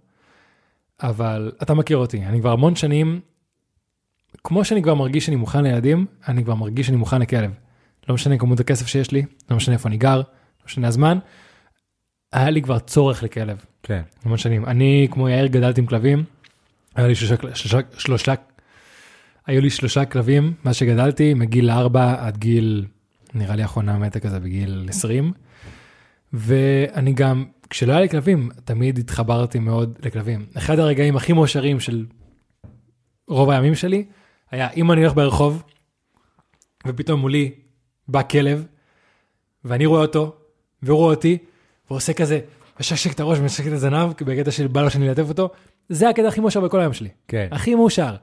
אבל אתה מכיר אותי, אני כבר המון שנים, כמו שאני כבר מרגיש שאני מוכן לילדים, אני כבר מרגיש שאני מוכן לכלב. לא משנה כמות הכסף שיש לי, לא משנה איפה אני גר, לא משנה הזמן, היה לי כבר צורך לכלב. כן. המון שנים. אני, כמו יאיר, גדלתי עם כלבים. היה לי שלושה, שלושה, שלושה, היו לי שלושה כלבים מאז שגדלתי, מגיל 4 עד גיל, נראה לי האחרונה מתה כזה בגיל 20. ואני גם, כשלא היה לי כלבים, תמיד התחברתי מאוד לכלבים. אחד הרגעים הכי מאושרים של רוב הימים שלי, היה אם אני הולך ברחוב, ופתאום מולי בא כלב, ואני רואה אותו, והוא רואה אותי, והוא עושה כזה, משקשק את הראש ומשקשק את הזנב, בקטע של בא לו שאני אלטף אותו, זה הקטע הכי מאושר בכל היום שלי. כן. הכי מאושר.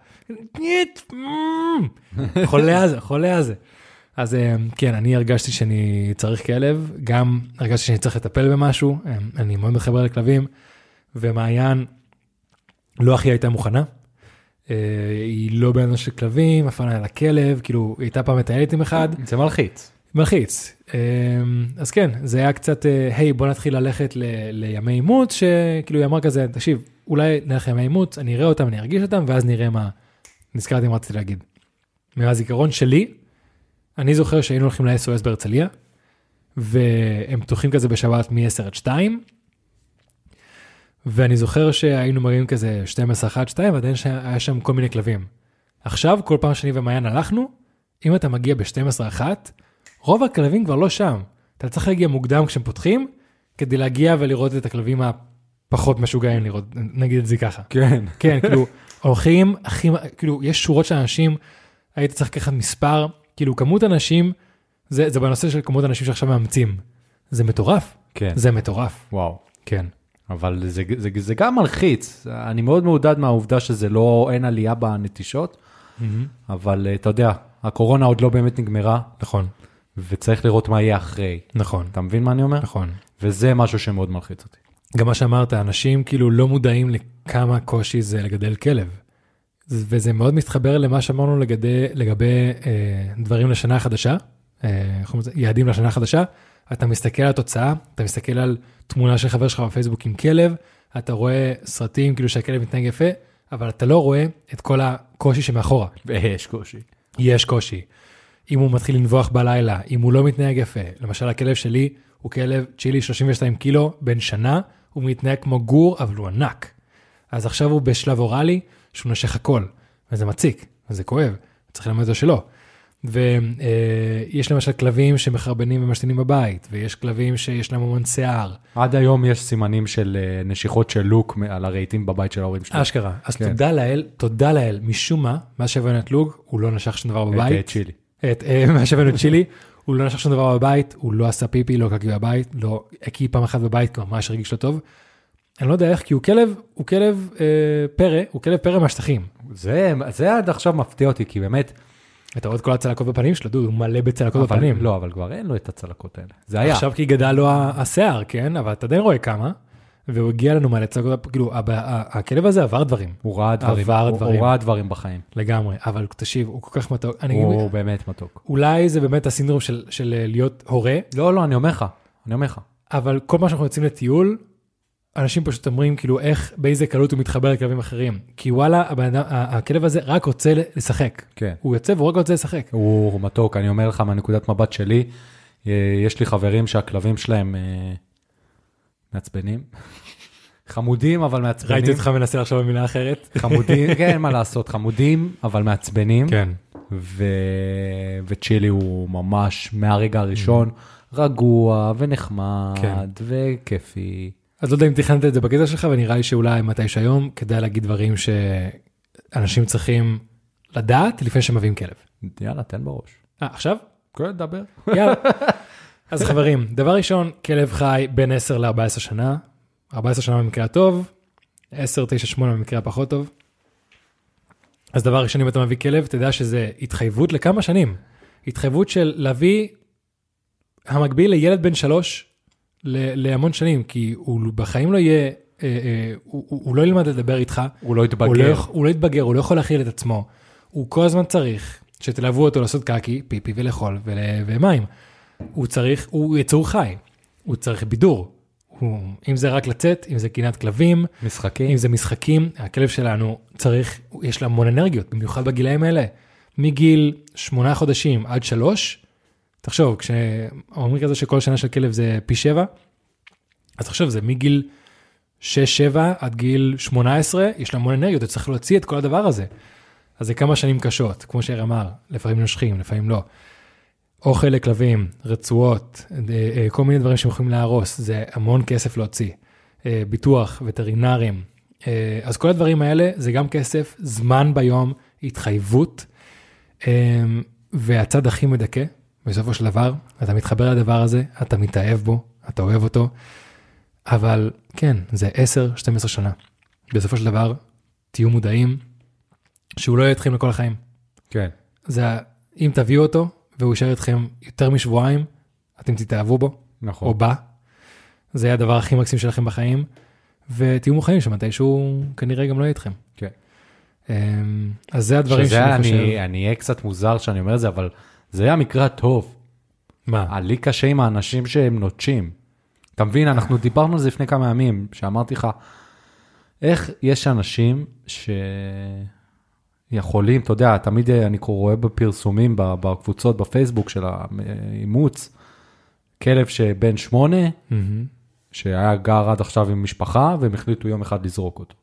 חולה על זה, חולה על זה. אז אה, כן, אני הרגשתי שאני צריך כלב, גם הרגשתי שאני צריך לטפל במשהו, אה, אני מאוד מתחבר לכלבים, ומעיין לא הכי הייתה מוכנה. אה, היא לא בן של כלבים, אף פעם לא היה לה כלב, כאילו, היא הייתה פעם מטיילת עם אחד, זה מלחיץ. מלחיץ. אה, אז כן, זה היה קצת, אה, היי, בוא נתחיל ללכת ל- לימי אימוץ, שכאילו היא אמרה כזה, תקשיב, אולי נלך לימי אימוץ, אני אראה אותם, אני ארגיש אותם, ואז נראה מה, נזכרתי מה רציתי להגיד. מהזיכרון שלי, אני זוכר שהיינו הולכים ל-SOS בהרצליה, והם פתוחים כזה בשבת מ-10 עד 2, ואני זוכר שהיינו מראים כזה 12, 1, 2, ועדיין היה שם כל מיני כלבים. עכשיו, כל פעם שאני ומעיין הלכנו, אם אתה מגיע ב-12, 1, רוב הכלבים כבר לא שם. אתה צריך להגיע מוקדם כשהם פותחים, כדי להגיע ולראות את הכלבים הפחות משוגעים לראות, נגיד את זה ככה. כן. כן, כאילו, הולכים הכי, כאילו, יש שורות של אנשים, היית צריך לקחת מספר, כאילו, כמות אנשים, זה, זה בנושא של כמות אנשים שעכשיו מאמצים. זה מטורף, כן. זה מטורף, וואו. כן. אבל זה, זה, זה גם מלחיץ. אני מאוד מעודד מהעובדה שזה לא, אין עלייה בנטישות, אבל אה, אתה יודע, הקורונה עוד לא באמת נגמרה, נכון, וצריך לראות מה יהיה אחרי. נכון, אתה מבין מה אני אומר? נכון. וזה משהו שמאוד מלחיץ אותי. גם מה שאמרת, אנשים כאילו לא מודעים לכמה קושי זה לגדל כלב. וזה מאוד מתחבר למה שאמרנו לגדי, לגבי אה, דברים לשנה החדשה, אה? יעדים לשנה החדשה. אתה מסתכל על התוצאה, אתה מסתכל על תמונה של חבר שלך בפייסבוק עם כלב, אתה רואה סרטים כאילו שהכלב מתנהג יפה, אבל אתה לא רואה את כל הקושי שמאחורה. ויש קושי. יש קושי. אם הוא מתחיל לנבוח בלילה, אם הוא לא מתנהג יפה, למשל הכלב שלי הוא כלב צ'ילי 32 קילו, בן שנה, הוא מתנהג כמו גור, אבל הוא ענק. אז עכשיו הוא בשלב אוראלי, שהוא נושך הכל, וזה מציק, וזה כואב, צריך ללמד אותו שלא. ויש למשל כלבים שמחרבנים ומשתינים בבית, ויש כלבים שיש להם המון שיער. עד היום יש סימנים של אה, נשיכות של לוק על הרהיטים בבית של ההורים שלי. אשכרה. אז כן. תודה לאל, תודה לאל, משום מה, מאז שהבאנו את לוג, הוא לא נשך שום דבר את, בבית. אה, צ'ילי. את, אה, מאז שהבאנו את צ'ילי, הוא לא נשך שום דבר בבית, הוא לא עשה פיפי, לא קקי בבית, לא הקיא פעם אחת בבית, כי ממש הרגיש לא טוב. אני לא יודע איך, כי הוא כלב, הוא כלב אה, פרא, הוא כלב פרא מהשטחים. זה, זה עד עכשיו מפתיע אותי, כי באמת, אתה רואה את כל הצלקות בפנים שלו, דוד, הוא מלא בצלקות אבל, בפנים. לא, אבל כבר אין לו את הצלקות האלה. זה היה. עכשיו כי גדל לו השיער, כן? אבל אתה עדיין רואה כמה, והוא הגיע לנו מלא צלקות, כאילו, הכלב הזה עבר דברים, הוא ראה דברים, עבר הוא, דברים. הוא ראה דברים בחיים. לגמרי, אבל תקשיב, הוא כל כך מתוק. אני הוא, הוא באמת מתוק. אולי זה באמת הסינדרום של, של להיות הורה, לא, לא, אני אומר לך, אני אומר לך. אבל כל פעם שאנחנו יוצאים לטיול, אנשים פשוט אומרים כאילו איך, באיזה קלות הוא מתחבר לכלבים אחרים. כי וואלה, הבן אדם, ה- הכלב הזה רק רוצה לשחק. כן. הוא יוצא והוא רק רוצה לשחק. הוא, מתוק, אני אומר לך מהנקודת מבט שלי, אה, יש לי חברים שהכלבים שלהם אה, מעצבנים. חמודים, אבל מעצבנים. ראיתי אותך מנסה לחשוב במילה אחרת. חמודים, כן, אין מה לעשות, חמודים, אבל מעצבנים. כן. ו... וצ'ילי הוא ממש מהרגע הראשון רגוע ונחמד כן. וכיפי. אז לא יודע אם תכננת את זה בקטע שלך, ונראה לי שאולי מתישהו היום כדאי להגיד דברים שאנשים צריכים לדעת לפני שמביאים כלב. יאללה, תן בראש. אה, עכשיו? כן, דבר. יאללה. אז חברים, דבר ראשון, כלב חי בין 10 ל-14 שנה. 14 שנה במקרה הטוב, 10, 9, 8 במקרה הפחות טוב. אז דבר ראשון, אם אתה מביא כלב, תדע שזה התחייבות לכמה שנים. התחייבות של להביא המקביל לילד בן שלוש להמון שנים, כי הוא בחיים לא יהיה, אה, אה, הוא, לא ילמד לדבר איתך, הוא לא הוא לא, הוא לא יתבגר, הוא לא יכול להכיל את עצמו. הוא כל הזמן צריך שתלוו אותו לעשות קקי, פיפי ולאכול ול... ומים. הוא צריך, הוא יצור חי, הוא צריך בידור. הוא, אם זה רק לצאת, אם זה קינת כלבים, משחקים. אם זה משחקים, הכלב שלנו צריך, יש לה המון אנרגיות, במיוחד בגילאים האלה. מגיל שמונה חודשים עד שלוש, תחשוב, כשאומרים כזה שכל שנה של כלב זה פי שבע, אז תחשוב, זה מגיל 6-7 עד גיל 18, יש לה המון אנרגיות, אתה צריך להוציא את כל הדבר הזה. אז זה כמה שנים קשות, כמו שייר אמר, לפעמים נושכים, לפעמים לא. אוכל לכלבים, רצועות, אה, אה, כל מיני דברים שהם יכולים להרוס, זה המון כסף להוציא. אה, ביטוח, וטרינרים. אז כל הדברים האלה זה גם כסף, זמן ביום, התחייבות. והצד הכי מדכא, בסופו של דבר, אתה מתחבר לדבר הזה, אתה מתאהב בו, אתה אוהב אותו, אבל כן, זה 10-12 שנה. בסופו של דבר, תהיו מודעים שהוא לא יהיה איתכם לכל החיים. כן. זה, אם תביאו אותו והוא יישאר איתכם יותר משבועיים, אתם תתאהבו בו, נכון. או בה. זה יהיה הדבר הכי מקסים שלכם בחיים, ותהיו מוכנים שמתישהו כנראה גם לא יהיה איתכם. כן. אמ, אז זה הדברים שזה שאני חושב. אני, אני אהיה קצת מוזר שאני אומר את זה, אבל זה היה מקרה טוב. מה? לי קשה עם האנשים שהם נוטשים. אתה מבין, אנחנו דיברנו על זה לפני כמה ימים, שאמרתי לך, איך יש אנשים שיכולים, אתה יודע, תמיד אני רואה בפרסומים, בקבוצות בפייסבוק של האימוץ, כלב שבן שמונה. שהיה גר עד עכשיו עם משפחה, והם החליטו יום אחד לזרוק אותו.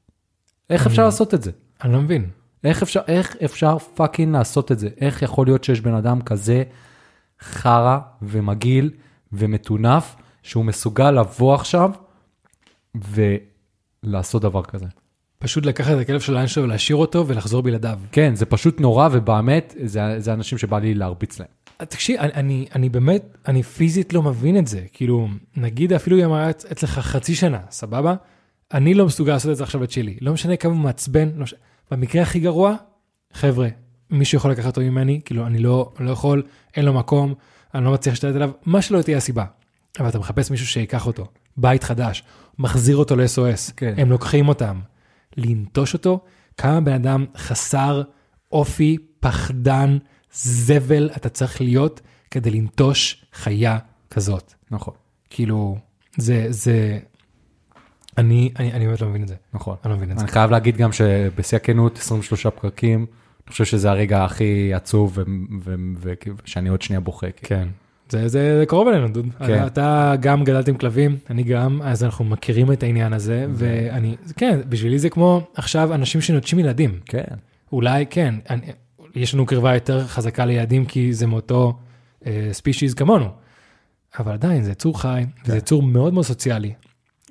איך אפשר לעשות את זה? אני לא מבין. איך אפשר, איך אפשר fucking לעשות את זה? איך יכול להיות שיש בן אדם כזה חרא ומגעיל ומטונף, שהוא מסוגל לבוא עכשיו ולעשות דבר כזה? פשוט לקחת את הכלב של שלו ולהשאיר אותו ולחזור בלעדיו. כן, זה פשוט נורא, ובאמת, זה, זה אנשים שבא לי להרביץ להם. תקשיב, אני, אני, אני באמת, אני פיזית לא מבין את זה. כאילו, נגיד אפילו אם היה אצלך חצי שנה, סבבה? אני לא מסוגל לעשות את זה עכשיו בצ'ילי. לא משנה כמה מעצבן, לא מש... במקרה הכי גרוע, חבר'ה, מישהו יכול לקחת אותו ממני, כאילו, אני לא, לא יכול, אין לו מקום, אני לא מצליח להשתלט עליו, מה שלא תהיה הסיבה. אבל אתה מחפש מישהו שיקח אותו, בית חדש, מחזיר אותו ל-SOS, כן. הם לוקחים אותם. לנטוש אותו, כמה בן אדם חסר אופי, פחדן, זבל אתה צריך להיות כדי לנטוש חיה כזאת. נכון. כאילו, זה, זה, אני, אני, אני באמת לא מבין את זה. נכון. אני לא מבין את זה. אני חייב להגיד גם שבשיא הכנות, 23 פרקים, אני חושב שזה הרגע הכי עצוב, ושאני עוד שנייה בוכה. כאילו. כן. זה, זה, זה קרוב אלינו, דוד. כן. אתה גם גדלת עם כלבים, אני גם, אז אנחנו מכירים את העניין הזה, ואני, כן, בשבילי זה כמו עכשיו אנשים שנוטשים ילדים. כן. אולי כן, אני, יש לנו קרבה יותר חזקה לילדים כי זה מאותו אה, ספישיז כמונו. אבל עדיין זה יצור חי, כן. זה יצור מאוד מאוד סוציאלי.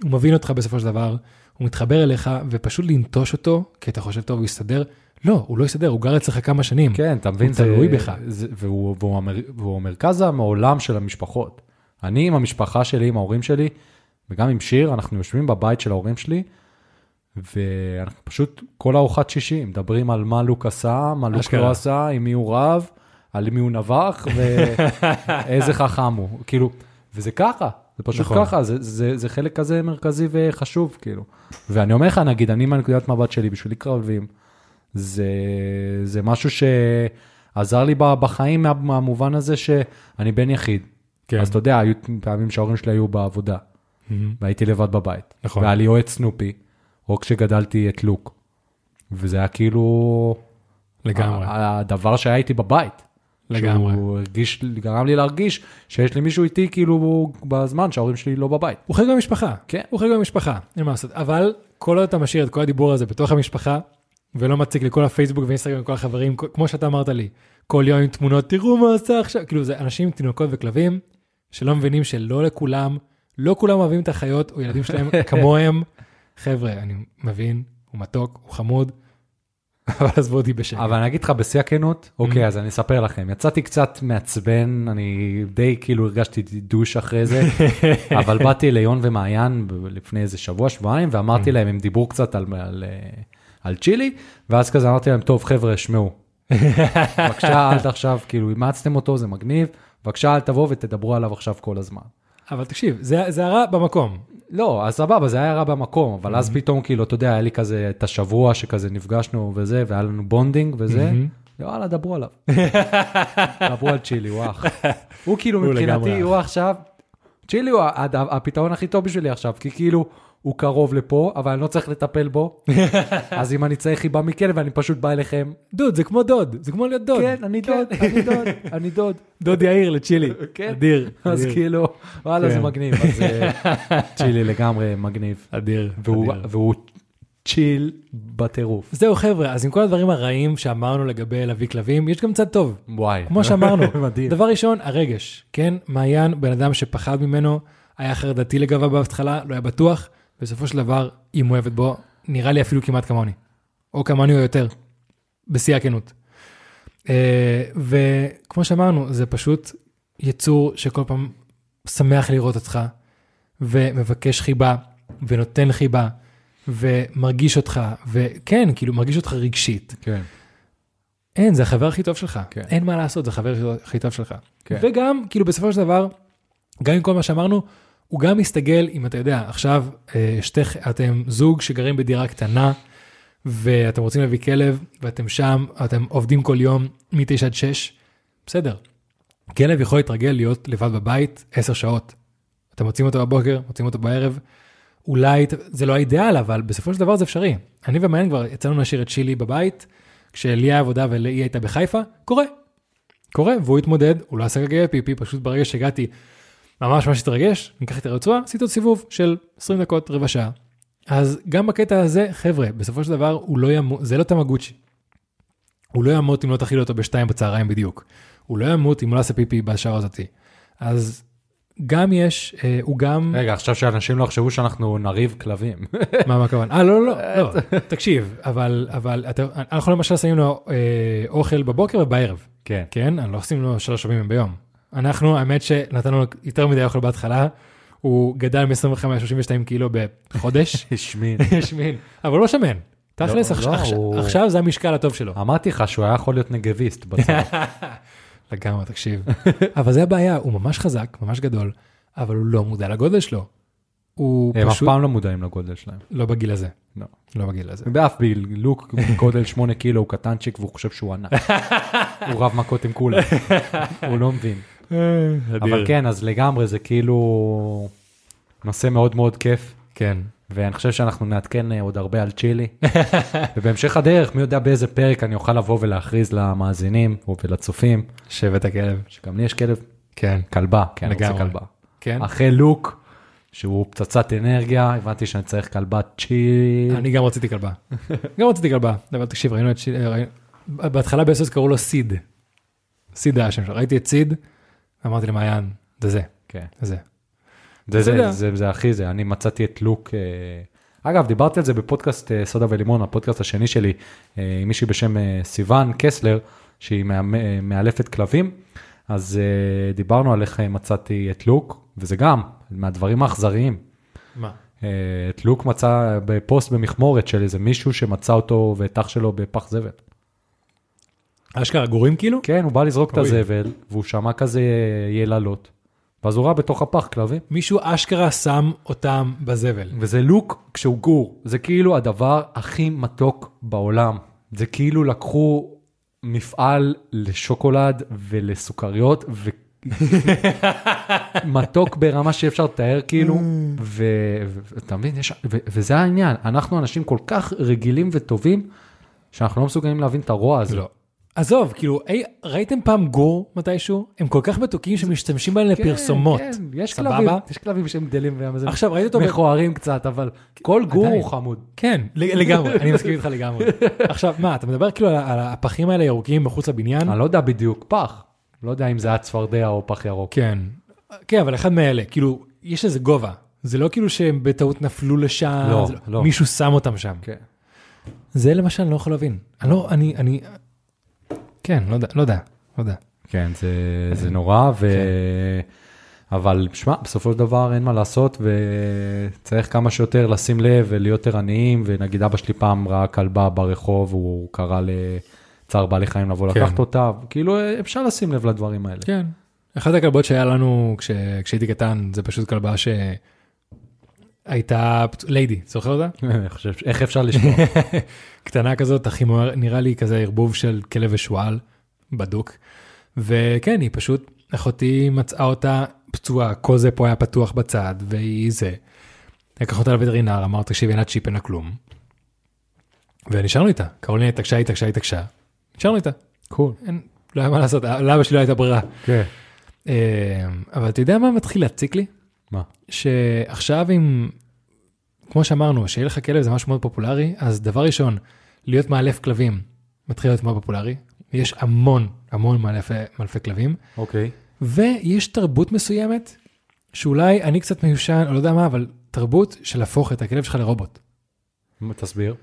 הוא מבין אותך בסופו של דבר, הוא מתחבר אליך, ופשוט לנטוש אותו, כי אתה חושב טוב, הוא יסתדר. לא, הוא לא יסתדר, הוא גר אצלך כמה שנים. כן, אתה מבין, הוא תלוי בך. זה, והוא, והוא, המר, והוא המרכז העולם של המשפחות. אני עם המשפחה שלי, עם ההורים שלי, וגם עם שיר, אנחנו יושבים בבית של ההורים שלי, ואנחנו פשוט כל ארוחת שישי מדברים על מה לוק עשה, מה לוק. לא עשה, עם מי הוא רב, על מי הוא נבח, ואיזה חכם הוא. כאילו, וזה ככה, זה פשוט נכון. ככה, זה, זה, זה חלק כזה מרכזי וחשוב, כאילו. ואני אומר לך, נגיד, אני מהנקודת מבט שלי, בשבילי קרבים, זה, זה משהו שעזר לי בחיים מה, מהמובן הזה שאני בן יחיד. כן. אז אתה יודע, היו פעמים שההורים שלי היו בעבודה, מהמם. והייתי לבד בבית. נכון. והיה לי יועץ סנופי, או כשגדלתי את לוק. וזה היה כאילו... לגמרי. הדבר שהיה איתי בבית. לגמרי. שהוא הרגיש, גרם לי להרגיש שיש לי מישהו איתי כאילו בזמן שההורים שלי לא בבית. הוא חלק מהמשפחה. כן. הוא חלק מהמשפחה, אין מה לעשות. אבל כל עוד אתה משאיר את כל הדיבור הזה בתוך המשפחה, ולא מציג לכל הפייסבוק ואינסטגרם וכל החברים, כמו שאתה אמרת לי, כל יום עם תמונות, תראו מה עשה עכשיו, כאילו זה אנשים תינוקות וכלבים, שלא מבינים שלא לכולם, לא כולם אוהבים את החיות או ילדים שלהם כמוהם. חבר'ה, אני מבין, הוא מתוק, הוא חמוד, אבל עזבו אותי בשקט. אבל אני אגיד לך בשיא הכנות, אוקיי, אז אני אספר לכם. יצאתי קצת מעצבן, אני די כאילו הרגשתי דוש אחרי זה, אבל באתי ליון ומעיין לפני איזה שבוע, שבועיים, ואמרתי להם, הם דיברו קצת על, על, על צ'ילי, ואז כזה אמרתי להם, טוב, חבר'ה, שמעו. בבקשה, אל תחשב, כאילו, אימצתם אותו, זה מגניב, בבקשה, אל תבואו ותדברו עליו עכשיו כל הזמן. אבל תקשיב, זה זה הרע במקום. לא, אז סבבה, זה היה רע במקום, אבל אז פתאום, כאילו, אתה יודע, היה לי כזה את השבוע שכזה נפגשנו וזה, והיה לנו bonding וזה, מהמם. יאללה, דברו עליו. דברו על צ'ילי, הוא אח. הוא כאילו, מבחינתי. הוא עכשיו, צ'ילי הוא הפתרון הכי טוב בשבילי עכשיו, כי כאילו, הוא קרוב לפה, אבל אני לא צריך לטפל בו, אז אם אני צריך חיבה מכלב, אני פשוט בא אליכם. דוד, זה כמו דוד, זה כמו להיות דוד. כן, אני דוד, אני דוד, אני דוד. דוד יאיר לצ'ילי. כן. אדיר. אז. כאילו, וואלה, זה כן. מגניב. אה, צ'ילי לגמרי מגניב. אדיר. והוא צ'יל בטירוף. זהו חבר'ה, אז עם כל הדברים הרעים שאמרנו לגבי להביא כלבים, יש גם צד טוב. וואי. כמו שאמרנו, מדהים. דבר ראשון, הרגש, כן? מעיין, בן אדם שפחד ממנו, היה חרדתי לגביו בהתחלה, לא היה בטוח, בסופו של דבר, היא מאוהבת בו, נראה לי אפילו כמעט כמוני. או כמוני או יותר, בשיא הכנות. אה, וכמו שאמרנו, זה פשוט יצור שכל פעם שמח לראות אותך, ומבקש חיבה, ונותן חיבה, ומרגיש אותך, וכן, כאילו, מרגיש אותך רגשית. כן. אין, זה החבר הכי טוב שלך. כן. אין מה לעשות, זה החבר הכי טוב שלך. כן. וגם, כאילו, בסופו של דבר, גם עם כל מה שאמרנו, הוא גם מסתגל, אם אתה יודע, עכשיו אה, שתיכ, אתם זוג שגרים בדירה קטנה, ואתם רוצים להביא כלב, ואתם שם, אתם עובדים כל יום מ-9 עד 6, בסדר. כלב יכול להתרגל להיות לבד בבית 10 שעות. אתם מוצאים אותו בבוקר, מוצאים אותו בערב. אולי זה לא האידאל, אבל בסופו של דבר זה אפשרי. אני ומעיין כבר יצאנו להשאיר את שילי בבית, כשלי היה עבודה והיא הייתה בחיפה, קורה. קורה, והוא התמודד, הוא לא עשה רגעי פיפי, פשוט ברגע שהגעתי, ממש ממש התרגש, ניקח את הרצועה, עשיתי עוד סיבוב של 20 דקות, רבע שעה. אז גם בקטע הזה, חבר'ה, בסופו של דבר לא ימות, זה לא תמגוצ'י. הוא לא ימות אם לא תאכיל אותו בשתיים בצהריים בדיוק. הוא לא ימות אם לא יעשה פיפי בשעה הזאתי. אז גם יש, אה, הוא גם... רגע, עכשיו שאנשים לא יחשבו שאנחנו נריב כלבים. מה, מה הכוונה? אה, לא, לא, לא, לא, תקשיב, אבל, אבל, אתה, אנחנו למשל שמים לו אה, אוכל בבוקר ובערב, כן. כן? אני לא עושים לו שלוש פעמים ביום. אנחנו, האמת שנתנו לו יותר מדי אוכל בהתחלה, הוא גדל מ-25-32 קילו בחודש, השמין. שמין, אבל לא שמן. תכלס, לא, עכשיו- לא, עכשיו זה המשקל הטוב שלו. אמרתי לך שהוא היה יכול להיות נגביסט בצד. לגמרי, תקשיב. אבל זה הבעיה, הוא ממש חזק, ממש גדול, אבל הוא לא מודע לגודל שלו. הוא הם אף פשוט פעם לא מודעים לגודל שלהם. לא בגיל הזה. לא. לא בגיל הזה. באף ביל, לוק גודל 8 קילו הוא קטנצ'יק והוא חושב שהוא ענק. הוא רב מכות עם כולם. הוא לא מבין. אבל כן, אז לגמרי זה כאילו נושא מאוד מאוד כיף. כן. ואני חושב שאנחנו נעדכן אה, עוד הרבה על צ'ילי. ובהמשך הדרך, מי יודע באיזה פרק אני אוכל לבוא ולהכריז למאזינים ולצופים, שבט הכלב. שגם לי יש כלב, כן. כלבה, כן, אני רוצה לגמרי. כלבה. כן. אחרי לוק, שהוא פצצת אנרגיה, הבנתי שאני צריך כלבה צ'יל. אני גם רציתי כלבה. גם רציתי כלבה. אבל תקשיב, ראינו את... שיל- ראינו- בהתחלה באסוס קראו לו סיד. סיד היה השם שלו. ראיתי את סיד, אמרתי למעיין, זה זה, כן. זה זה. זה, זה, יודע. זה, זה הכי זה, אני מצאתי את לוק, אה... אגב, דיברתי על זה בפודקאסט אה, סודה ולימון, הפודקאסט השני שלי, אה, עם מישהי בשם סיוון קסלר, שהיא מאלפת כלבים, אז דיברנו על איך מצאתי את לוק, וזה גם מהדברים האכזריים. מה? את לוק מצא בפוסט במכמורת של איזה מישהו שמצא אותו ואת אח שלו בפח זבל. אשכרה גורים כאילו? כן, הוא בא לזרוק את אוי. הזבל, והוא שמע כזה יללות, ואז הוא ראה בתוך הפח כלבים. מישהו אשכרה שם אותם בזבל. וזה לוק כשהוא גור, זה כאילו הדבר הכי מתוק בעולם. זה כאילו לקחו מפעל לשוקולד ולסוכריות, ומתוק ברמה שאי אפשר לתאר כאילו, ו- ואתה מבין, יש- ו- וזה העניין, אנחנו אנשים כל כך רגילים וטובים, שאנחנו לא מסוגלים להבין את הרוע הזה. לא. עזוב, כאילו, אי, ראיתם פעם גור מתישהו? הם כל כך מתוקים שמשתמשים בהם לפרסומות. כן, יש סבבה? כלבים, יש כלבים שהם גדלים והם איזה עכשיו, ראית אותו... ב- מכוערים קצת, אבל כל גור עדיין. הוא חמוד. כן, לגמרי, אני מסכים איתך לגמרי. עכשיו, מה, אתה מדבר כאילו על על הפחים האלה ירוקים מחוץ לבניין? אני לא יודע בדיוק, פח. לא יודע אם זה היה צפרדע או פח ירוק. כן. כן, אבל אחד מאלה, כאילו, יש איזה גובה. זה לא כאילו שהם בטעות נפלו לשם, לא, לא. מישהו שם אותם שם. כן. זה למשל אני לא יכול להבין. אני לא, אני, אני, כן, לא יודע, לא יודע, לא יודע. כן, זה, זה נורא, ו... כן. אבל שמע, בסופו של דבר אין מה לעשות, וצריך כמה שיותר לשים לב ולהיות ערניים, ונגיד אבא שלי פעם ראה כלבה ברחוב, הוא קרא לצער בעלי חיים לבוא כן. לקחת אותה, כאילו אפשר לשים לב לדברים האלה. כן. אחת הכלבות שהיה לנו כש, כשהייתי קטן, זה פשוט כלבה שהייתה, פצ- ליידי, זוכר אותה? אני חושב, איך אפשר לשמוע? קטנה כזאת, הכי מואר, נראה לי כזה ערבוב של כלב ושועל, בדוק. וכן, היא פשוט, אחותי מצאה אותה פצועה, כל זה פה היה פתוח בצד, והיא זה. לקח אותה לווטרינר, אמר, תקשיבי, אין לה צ'יפ, אין לה כלום. ונשארנו איתה, קרולין התעקשה, התעקשה, התעקשה. נשארנו איתה, cool. לא היה מה לעשות, לאבא שלי לא הייתה ברירה. כן. אה, אבל אתה יודע מה מתחיל להציק לי? מה? שעכשיו אם, כמו שאמרנו, שיהיה לך כלב זה משהו מאוד פופולרי, אז דבר ראשון, להיות מאלף כלבים מתחיל להיות מאוד פופולרי. יש המון, המון מאלפי, מאלפי כלבים, אוקיי. ויש תרבות מסוימת, שאולי אני קצת מיושן, או לא יודע מה, אבל תרבות של להפוך את הכלב שלך לרובוט. תסביר.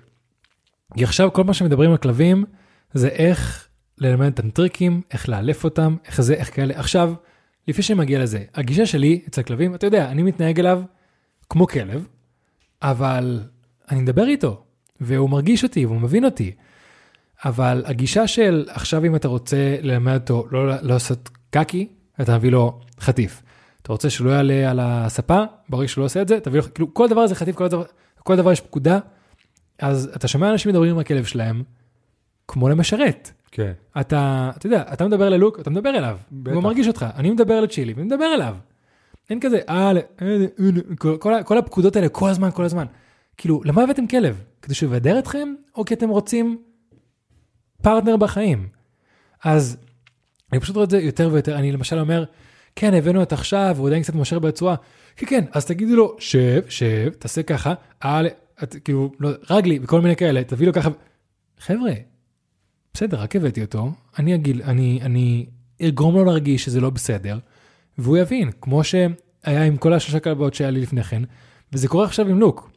כי עכשיו כל מה שמדברים על כלבים, זה איך ללמד אותם טריקים, איך לאלף אותם, איך זה, איך כאלה. עכשיו, לפני שאני מגיע לזה, הגישה שלי אצל כלבים, אתה יודע, אני מתנהג אליו כמו כלב, אבל אני מדבר איתו, והוא מרגיש אותי, והוא מבין אותי. אבל הגישה של עכשיו אם אתה רוצה ללמד אותו לא לא לעשות קקי, אתה מביא לו חטיף. אתה רוצה שהוא לא יעלה על הספה, ברגע שהוא לא עושה את זה, תביא לו, כאילו כל דבר זה חטיף, כל דבר, כל דבר יש פקודה. אז אתה שומע אנשים מדברים עם הכלב שלהם, כמו למשרת. כן. אתה, אתה יודע, אתה מדבר ללוק, אתה מדבר אליו. בטח. הוא מרגיש אותך, אני מדבר לצ'ילי, ואני מדבר אליו. אין כזה, אה, כל- כל כל הפקודות האלה כל הזמן, כל הזמן. כאילו, למה הבאתם כלב? כדי שהוא יבדר אתכם, או כי אתם רוצים פרטנר בחיים? אז אני פשוט רואה את זה יותר ויותר, אני למשל אומר, כן, הבאנו את עכשיו, הוא עדיין קצת מושך בצורה. כן, כן, אז תגידו לו, שב, שב, תעשה ככה, אה, את, כאילו, לא, רגלי, וכל מיני כאלה, תביא לו ככה. חבר'ה, בסדר, רק הבאתי אותו, אני אגיד, אני, אני אגרום לו להרגיש שזה לא בסדר, והוא יבין, כמו שהיה עם כל השלושה כלבות שהיה לי לפני כן, וזה קורה עכשיו עם לוק.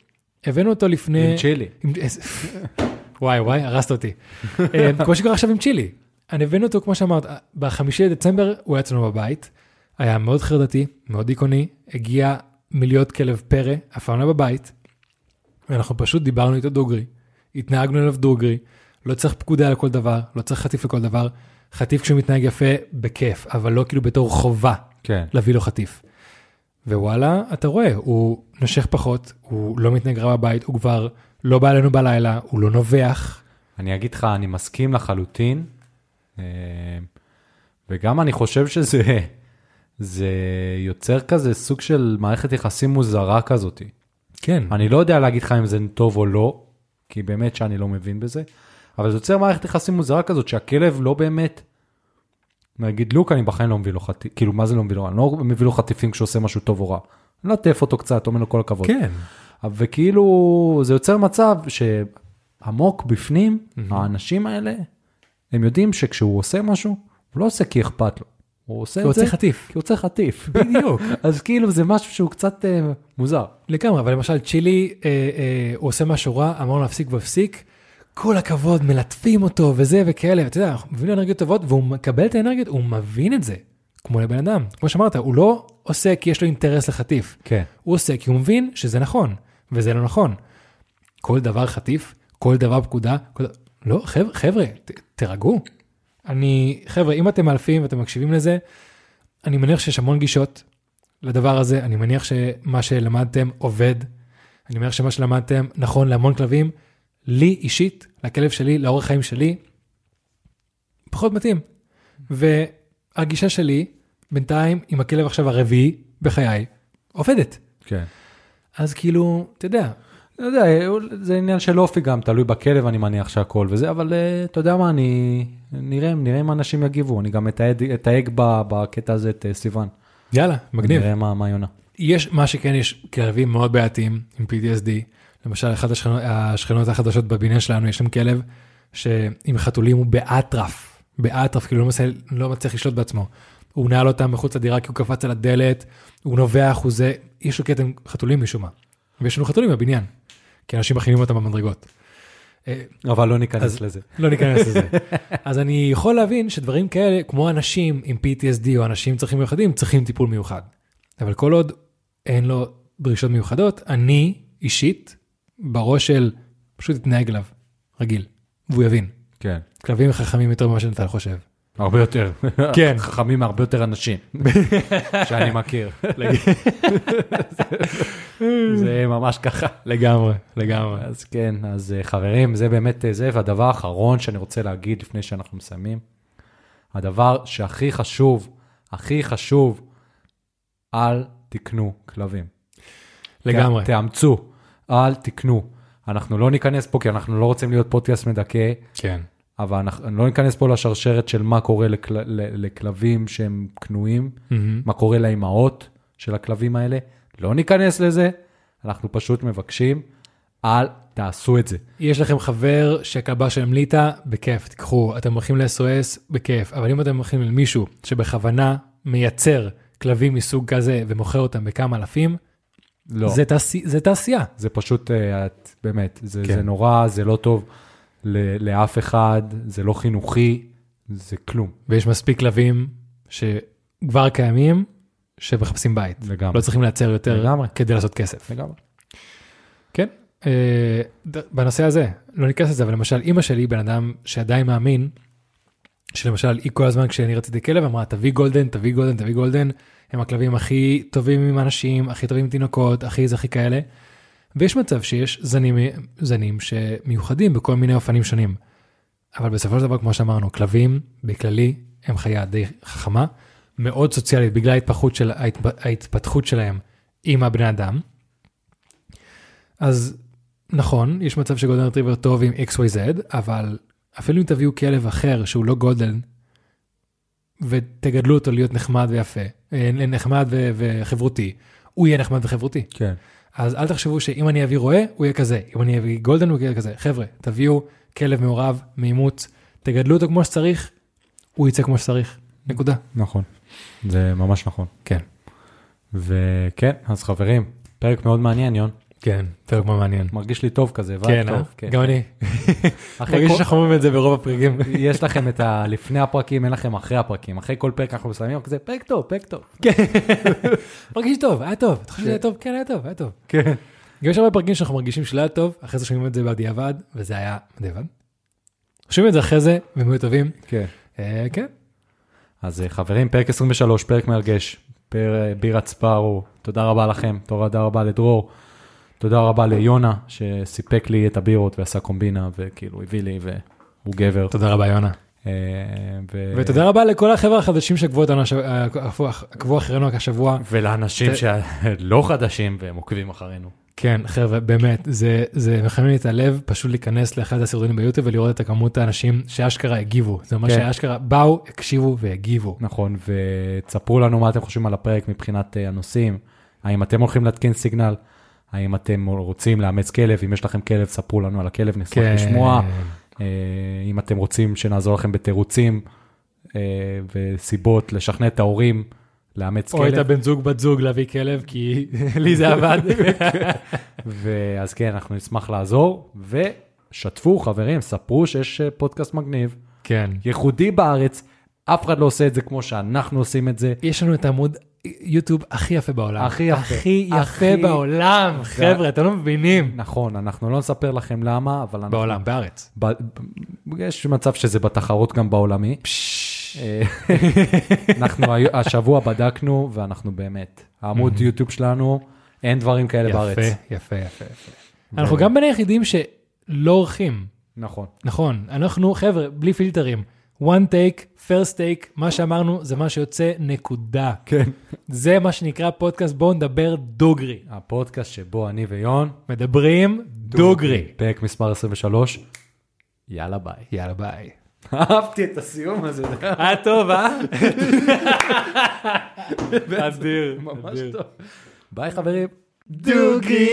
הבאנו אותו לפני... עם צ'ילי. עם- וואי וואי, הרסת אותי. אה, כמו שקורה עכשיו עם צ'ילי. אני הבאנו אותו, כמו שאמרת, בחמישי לדצמבר הוא היה אצלנו בבית, היה מאוד חרדתי, מאוד דיכאוני, הגיע מלהיות כלב פרא, אף פעם לא בבית, ואנחנו פשוט דיברנו איתו דוגרי, התנהגנו אליו דוגרי, לא צריך פקודה לכל דבר, לא צריך חטיף לכל דבר, חטיף כשהוא מתנהג יפה, בכיף, אבל לא כאילו בתור חובה כן. להביא לו חטיף. ווואלה, אתה רואה, הוא נושך פחות, הוא לא מתנהג רע בבית, הוא כבר לא בא אלינו בלילה, הוא לא נובח. אני אגיד לך, אני מסכים לחלוטין, אה, וגם אני חושב שזה זה יוצר כזה סוג של מערכת יחסים מוזרה כזאת. כן. אני לא יודע להגיד לך אם זה טוב או לא, כי באמת שאני לא מבין בזה, אבל זה יוצר מערכת יחסים מוזרה כזאת, שהכלב לא באמת, נגיד לוק, אני בחיים לא מביא לו חטיפים, כאילו, מה זה לא מביא לו? אני לא מביא לו חטיפים כשהוא עושה משהו טוב או רע. אני מלטף אותו קצת, אומר לו כל הכבוד. כן. וכאילו, זה יוצר מצב שעמוק בפנים, האנשים האלה, הם יודעים שכשהוא עושה משהו, הוא לא עושה כי אכפת לו. הוא עושה הוא את זה רוצה חטיף. כי הוא צריך חטיף. בדיוק. אז כאילו זה משהו שהוא קצת אה, מוזר. לגמרי, אבל למשל צ'ילי, אה, אה, הוא עושה משהו רע, אמרנו להפסיק והפסיק, כל הכבוד, מלטפים אותו וזה וכאלה, ואתה יודע, אנחנו מבינים אנרגיות טובות, והוא מקבל את האנרגיות, הוא מבין את זה, כמו לבן אדם. כמו שאמרת, הוא לא עושה כי יש לו אינטרס לחטיף, כן. הוא עושה כי הוא מבין שזה נכון, וזה לא נכון. כל דבר חטיף, כל דבר פקודה, כל... לא, חבר'ה, חבר'ה, ת, תירגעו. אני, חבר'ה, אם אתם מאלפים ואתם מקשיבים לזה, אני מניח שיש המון גישות לדבר הזה, אני מניח שמה שלמדתם עובד, אני מניח שמה שלמדתם נכון להמון כלבים, לי אישית, לכלב שלי, לאורח חיים שלי, פחות מתאים. והגישה שלי, בינתיים, עם הכלב עכשיו הרביעי בחיי, עובדת. כן. אז כאילו, אתה יודע, לא יודע, זה עניין של אופי גם, תלוי בכלב, אני מניח שהכל וזה, אבל אה, אתה יודע מה, אני... נראה, נראה אם אנשים יגיבו, אני גם אתייג בקטע הזה את אה, סיוון. יאללה, מגניב. נראה מה מה היא עונה. יש, מה שכן, יש כלבים מאוד בעייתיים עם PTSD. למשל, אחת השכנות, השכנות החדשות בבניין שלנו, יש שם כלב שעם חתולים הוא באטרף, באטרף, כאילו לא מצליח, לא מצליח לשלוט בעצמו. הוא נעל אותם מחוץ לדירה כי הוא קפץ על הדלת, הוא נובח, הוא זה, יש לו עם חתולים משום מה. ויש לנו חתולים בבניין, כי אנשים מכינים אותם במדרגות. אה, אבל לא ניכנס אז- לזה. לא ניכנס לזה. אז אני יכול להבין שדברים כאלה, כמו אנשים עם PTSD או אנשים עם צרכים מיוחדים, צריכים טיפול מיוחד. אבל כל עוד אין לו דרישות מיוחדות, אני אישית, בראש של פשוט תתנהג אליו, רגיל, והוא יבין. כן. כלבים חכמים יותר ממה שנתן חושב. הרבה יותר. כן. חכמים מהרבה יותר אנשים שאני מכיר. זה ממש ככה. לגמרי, לגמרי. אז כן, אז אה, חברים, זה באמת אה, זה, והדבר האחרון שאני רוצה להגיד לפני שאנחנו מסיימים, הדבר שהכי חשוב, הכי חשוב, אל תקנו כלבים. לגמרי. תאמצו, אל תקנו. אנחנו לא ניכנס פה כי אנחנו לא רוצים להיות פודקאסט מדכא, כן. אבל אנחנו לא ניכנס פה לשרשרת של מה קורה לכל, לכלבים שהם קנויים, מהמם. מה קורה לאימהות של הכלבים האלה. לא ניכנס לזה, אנחנו פשוט מבקשים, אל תעשו את זה. יש לכם חבר שהכלבה שלהם ליטה, בכיף, תיקחו. אתם הולכים ל-SOS, בכיף. אבל אם אתם הולכים למישהו שבכוונה מייצר כלבים מסוג כזה ומוכר אותם בכמה אלפים, לא, זה, תעשי, זה תעשייה. זה פשוט, אה, את, באמת, זה, כן. זה נורא, זה לא טוב ל- לאף אחד, זה לא חינוכי, זה כלום, ויש מספיק כלבים שכבר קיימים, שמחפשים בית. לגמרי. לא צריכים לייצר יותר לגמרי. כדי לעשות כסף. לגמרי. כן. אה, בנושא הזה, לא ניכנס לזה, אבל למשל אימא שלי, בן אדם שעדיין מאמין, שלמשל היא כל הזמן כשאני רציתי כלב אמרה תביא גולדן, תביא גולדן, תביא גולדן, הם הכלבים הכי טובים עם אנשים, הכי טובים עם תינוקות, הכי זה הכי כאלה. ויש מצב שיש זנים, זנים שמיוחדים בכל מיני אופנים שונים. אבל בסופו של דבר, כמו שאמרנו, כלבים בכללי הם חיה די חכמה, מאוד סוציאלית בגלל ההתפתחות, של, ההתפ- ההתפתחות שלהם עם הבני אדם. אז נכון, יש מצב שגולדן רטריבר טוב עם XYZ, אבל אפילו אם תביאו כלב אחר שהוא לא גולדן, ותגדלו אותו להיות נחמד ויפה, אה, נחמד ו- וחברותי, הוא יהיה נחמד וחברותי. כן. אז אל תחשבו שאם אני אביא רועה, הוא יהיה כזה, אם אני אביא גולדן, הוא יהיה כזה. חבר'ה, תביאו כלב מעורב, מאימוץ, תגדלו אותו כמו שצריך, הוא יצא כמו שצריך. נקודה. נכון, זה ממש נכון. כן. וכן, אז חברים, פרק מאוד מעניין, יון. כן, פרק מאוד מעניין. מרגיש לי טוב כזה, כן, vibe אה? טוב. גם אני. אחרי מרגיש שאנחנו אומרים את זה ברוב הפרקים. יש לכם את ה... לפני הפרקים, אין לכם אחרי הפרקים. אחרי כל פרק אנחנו מסיימים כזה, פרק טוב, פרק טוב. מרגיש טוב, היה טוב. אתה חושב שזה היה טוב? כן, היה טוב, היה טוב. כן. גם יש הרבה פרקים שאנחנו מרגישים שלא היה טוב, אחרי זה שומעים את זה בדיעבד, וזה היה בדיעבד. שומעים את זה אחרי זה, והם היו טובים. כן. אה, כן. אז אה, חברים, פרק 23, פרק מרגש, פר בירת ספארו, תודה רבה לכם, תודה רבה לדרור, תודה רבה ליונה, שסיפק לי את הבירות ועשה קומבינה, וכאילו הביא לי, והוא גבר. תודה רבה, יונה. אה, ו- ותודה רבה לכל החבר'ה החדשים שעקבו אותנו, עקבו- אחרינו השבוע. ולאנשים ת- שלא חדשים והם עוקבים אחרינו. כן, חבר'ה, באמת, זה, זה מחמם לי את הלב פשוט להיכנס לאחד הסרטונים ביוטיוב ולראות את הכמות האנשים שאשכרה הגיבו. זה אומר כן. שאשכרה באו, הקשיבו והגיבו. נכון, ותספרו לנו מה אתם חושבים על הפרק מבחינת אה, הנושאים. האם אתם הולכים להתקין סיגנל? האם אתם רוצים לאמץ כלב? אם יש לכם כלב, ספרו לנו על הכלב, נשמח כן. לשמוע. אה, אם אתם רוצים שנעזור לכם בתירוצים אה, וסיבות לשכנע את ההורים לאמץ או את כלב. הבן זוג בת זוג להביא כלב, כי לי זה עבד. ואז כן, אנחנו נשמח לעזור, ושתפו, חברים, ספרו שיש אה, פודקאסט מגניב, כן. ייחודי בארץ, אף אחד לא עושה את זה כמו שאנחנו עושים את זה. יש לנו את העמוד יוטיוב הכי יפה בעולם. הכי יפה. הכי יפה הכי- בעולם, חבר'ה, אתם לא מבינים. נכון, אנחנו לא נספר לכם למה, אבל אנחנו... בעולם, בארץ. ב... יש מצב שזה בתחרות גם בעולמי. אה, אנחנו היו- השבוע בדקנו, ואנחנו באמת, העמוד יוטיוב שלנו, אין דברים כאלה בארץ. יפה, יפה. יפה. אנחנו גם בין היחידים שלא עורכים. נכון. נכון, אנחנו חבר'ה, בלי פילטרים. One take, first take, מה שאמרנו זה מה שיוצא, נקודה. כן. זה מה שנקרא פודקאסט, בואו נדבר דוגרי. הפודקאסט שבו אני ויון, מדברים דוגרי. פרק מספר 23, יאללה ביי. יאללה ביי. אהבתי את הסיום הזה. היה טוב, אה? אדיר. ממש טוב. ביי חברים. דוגרי.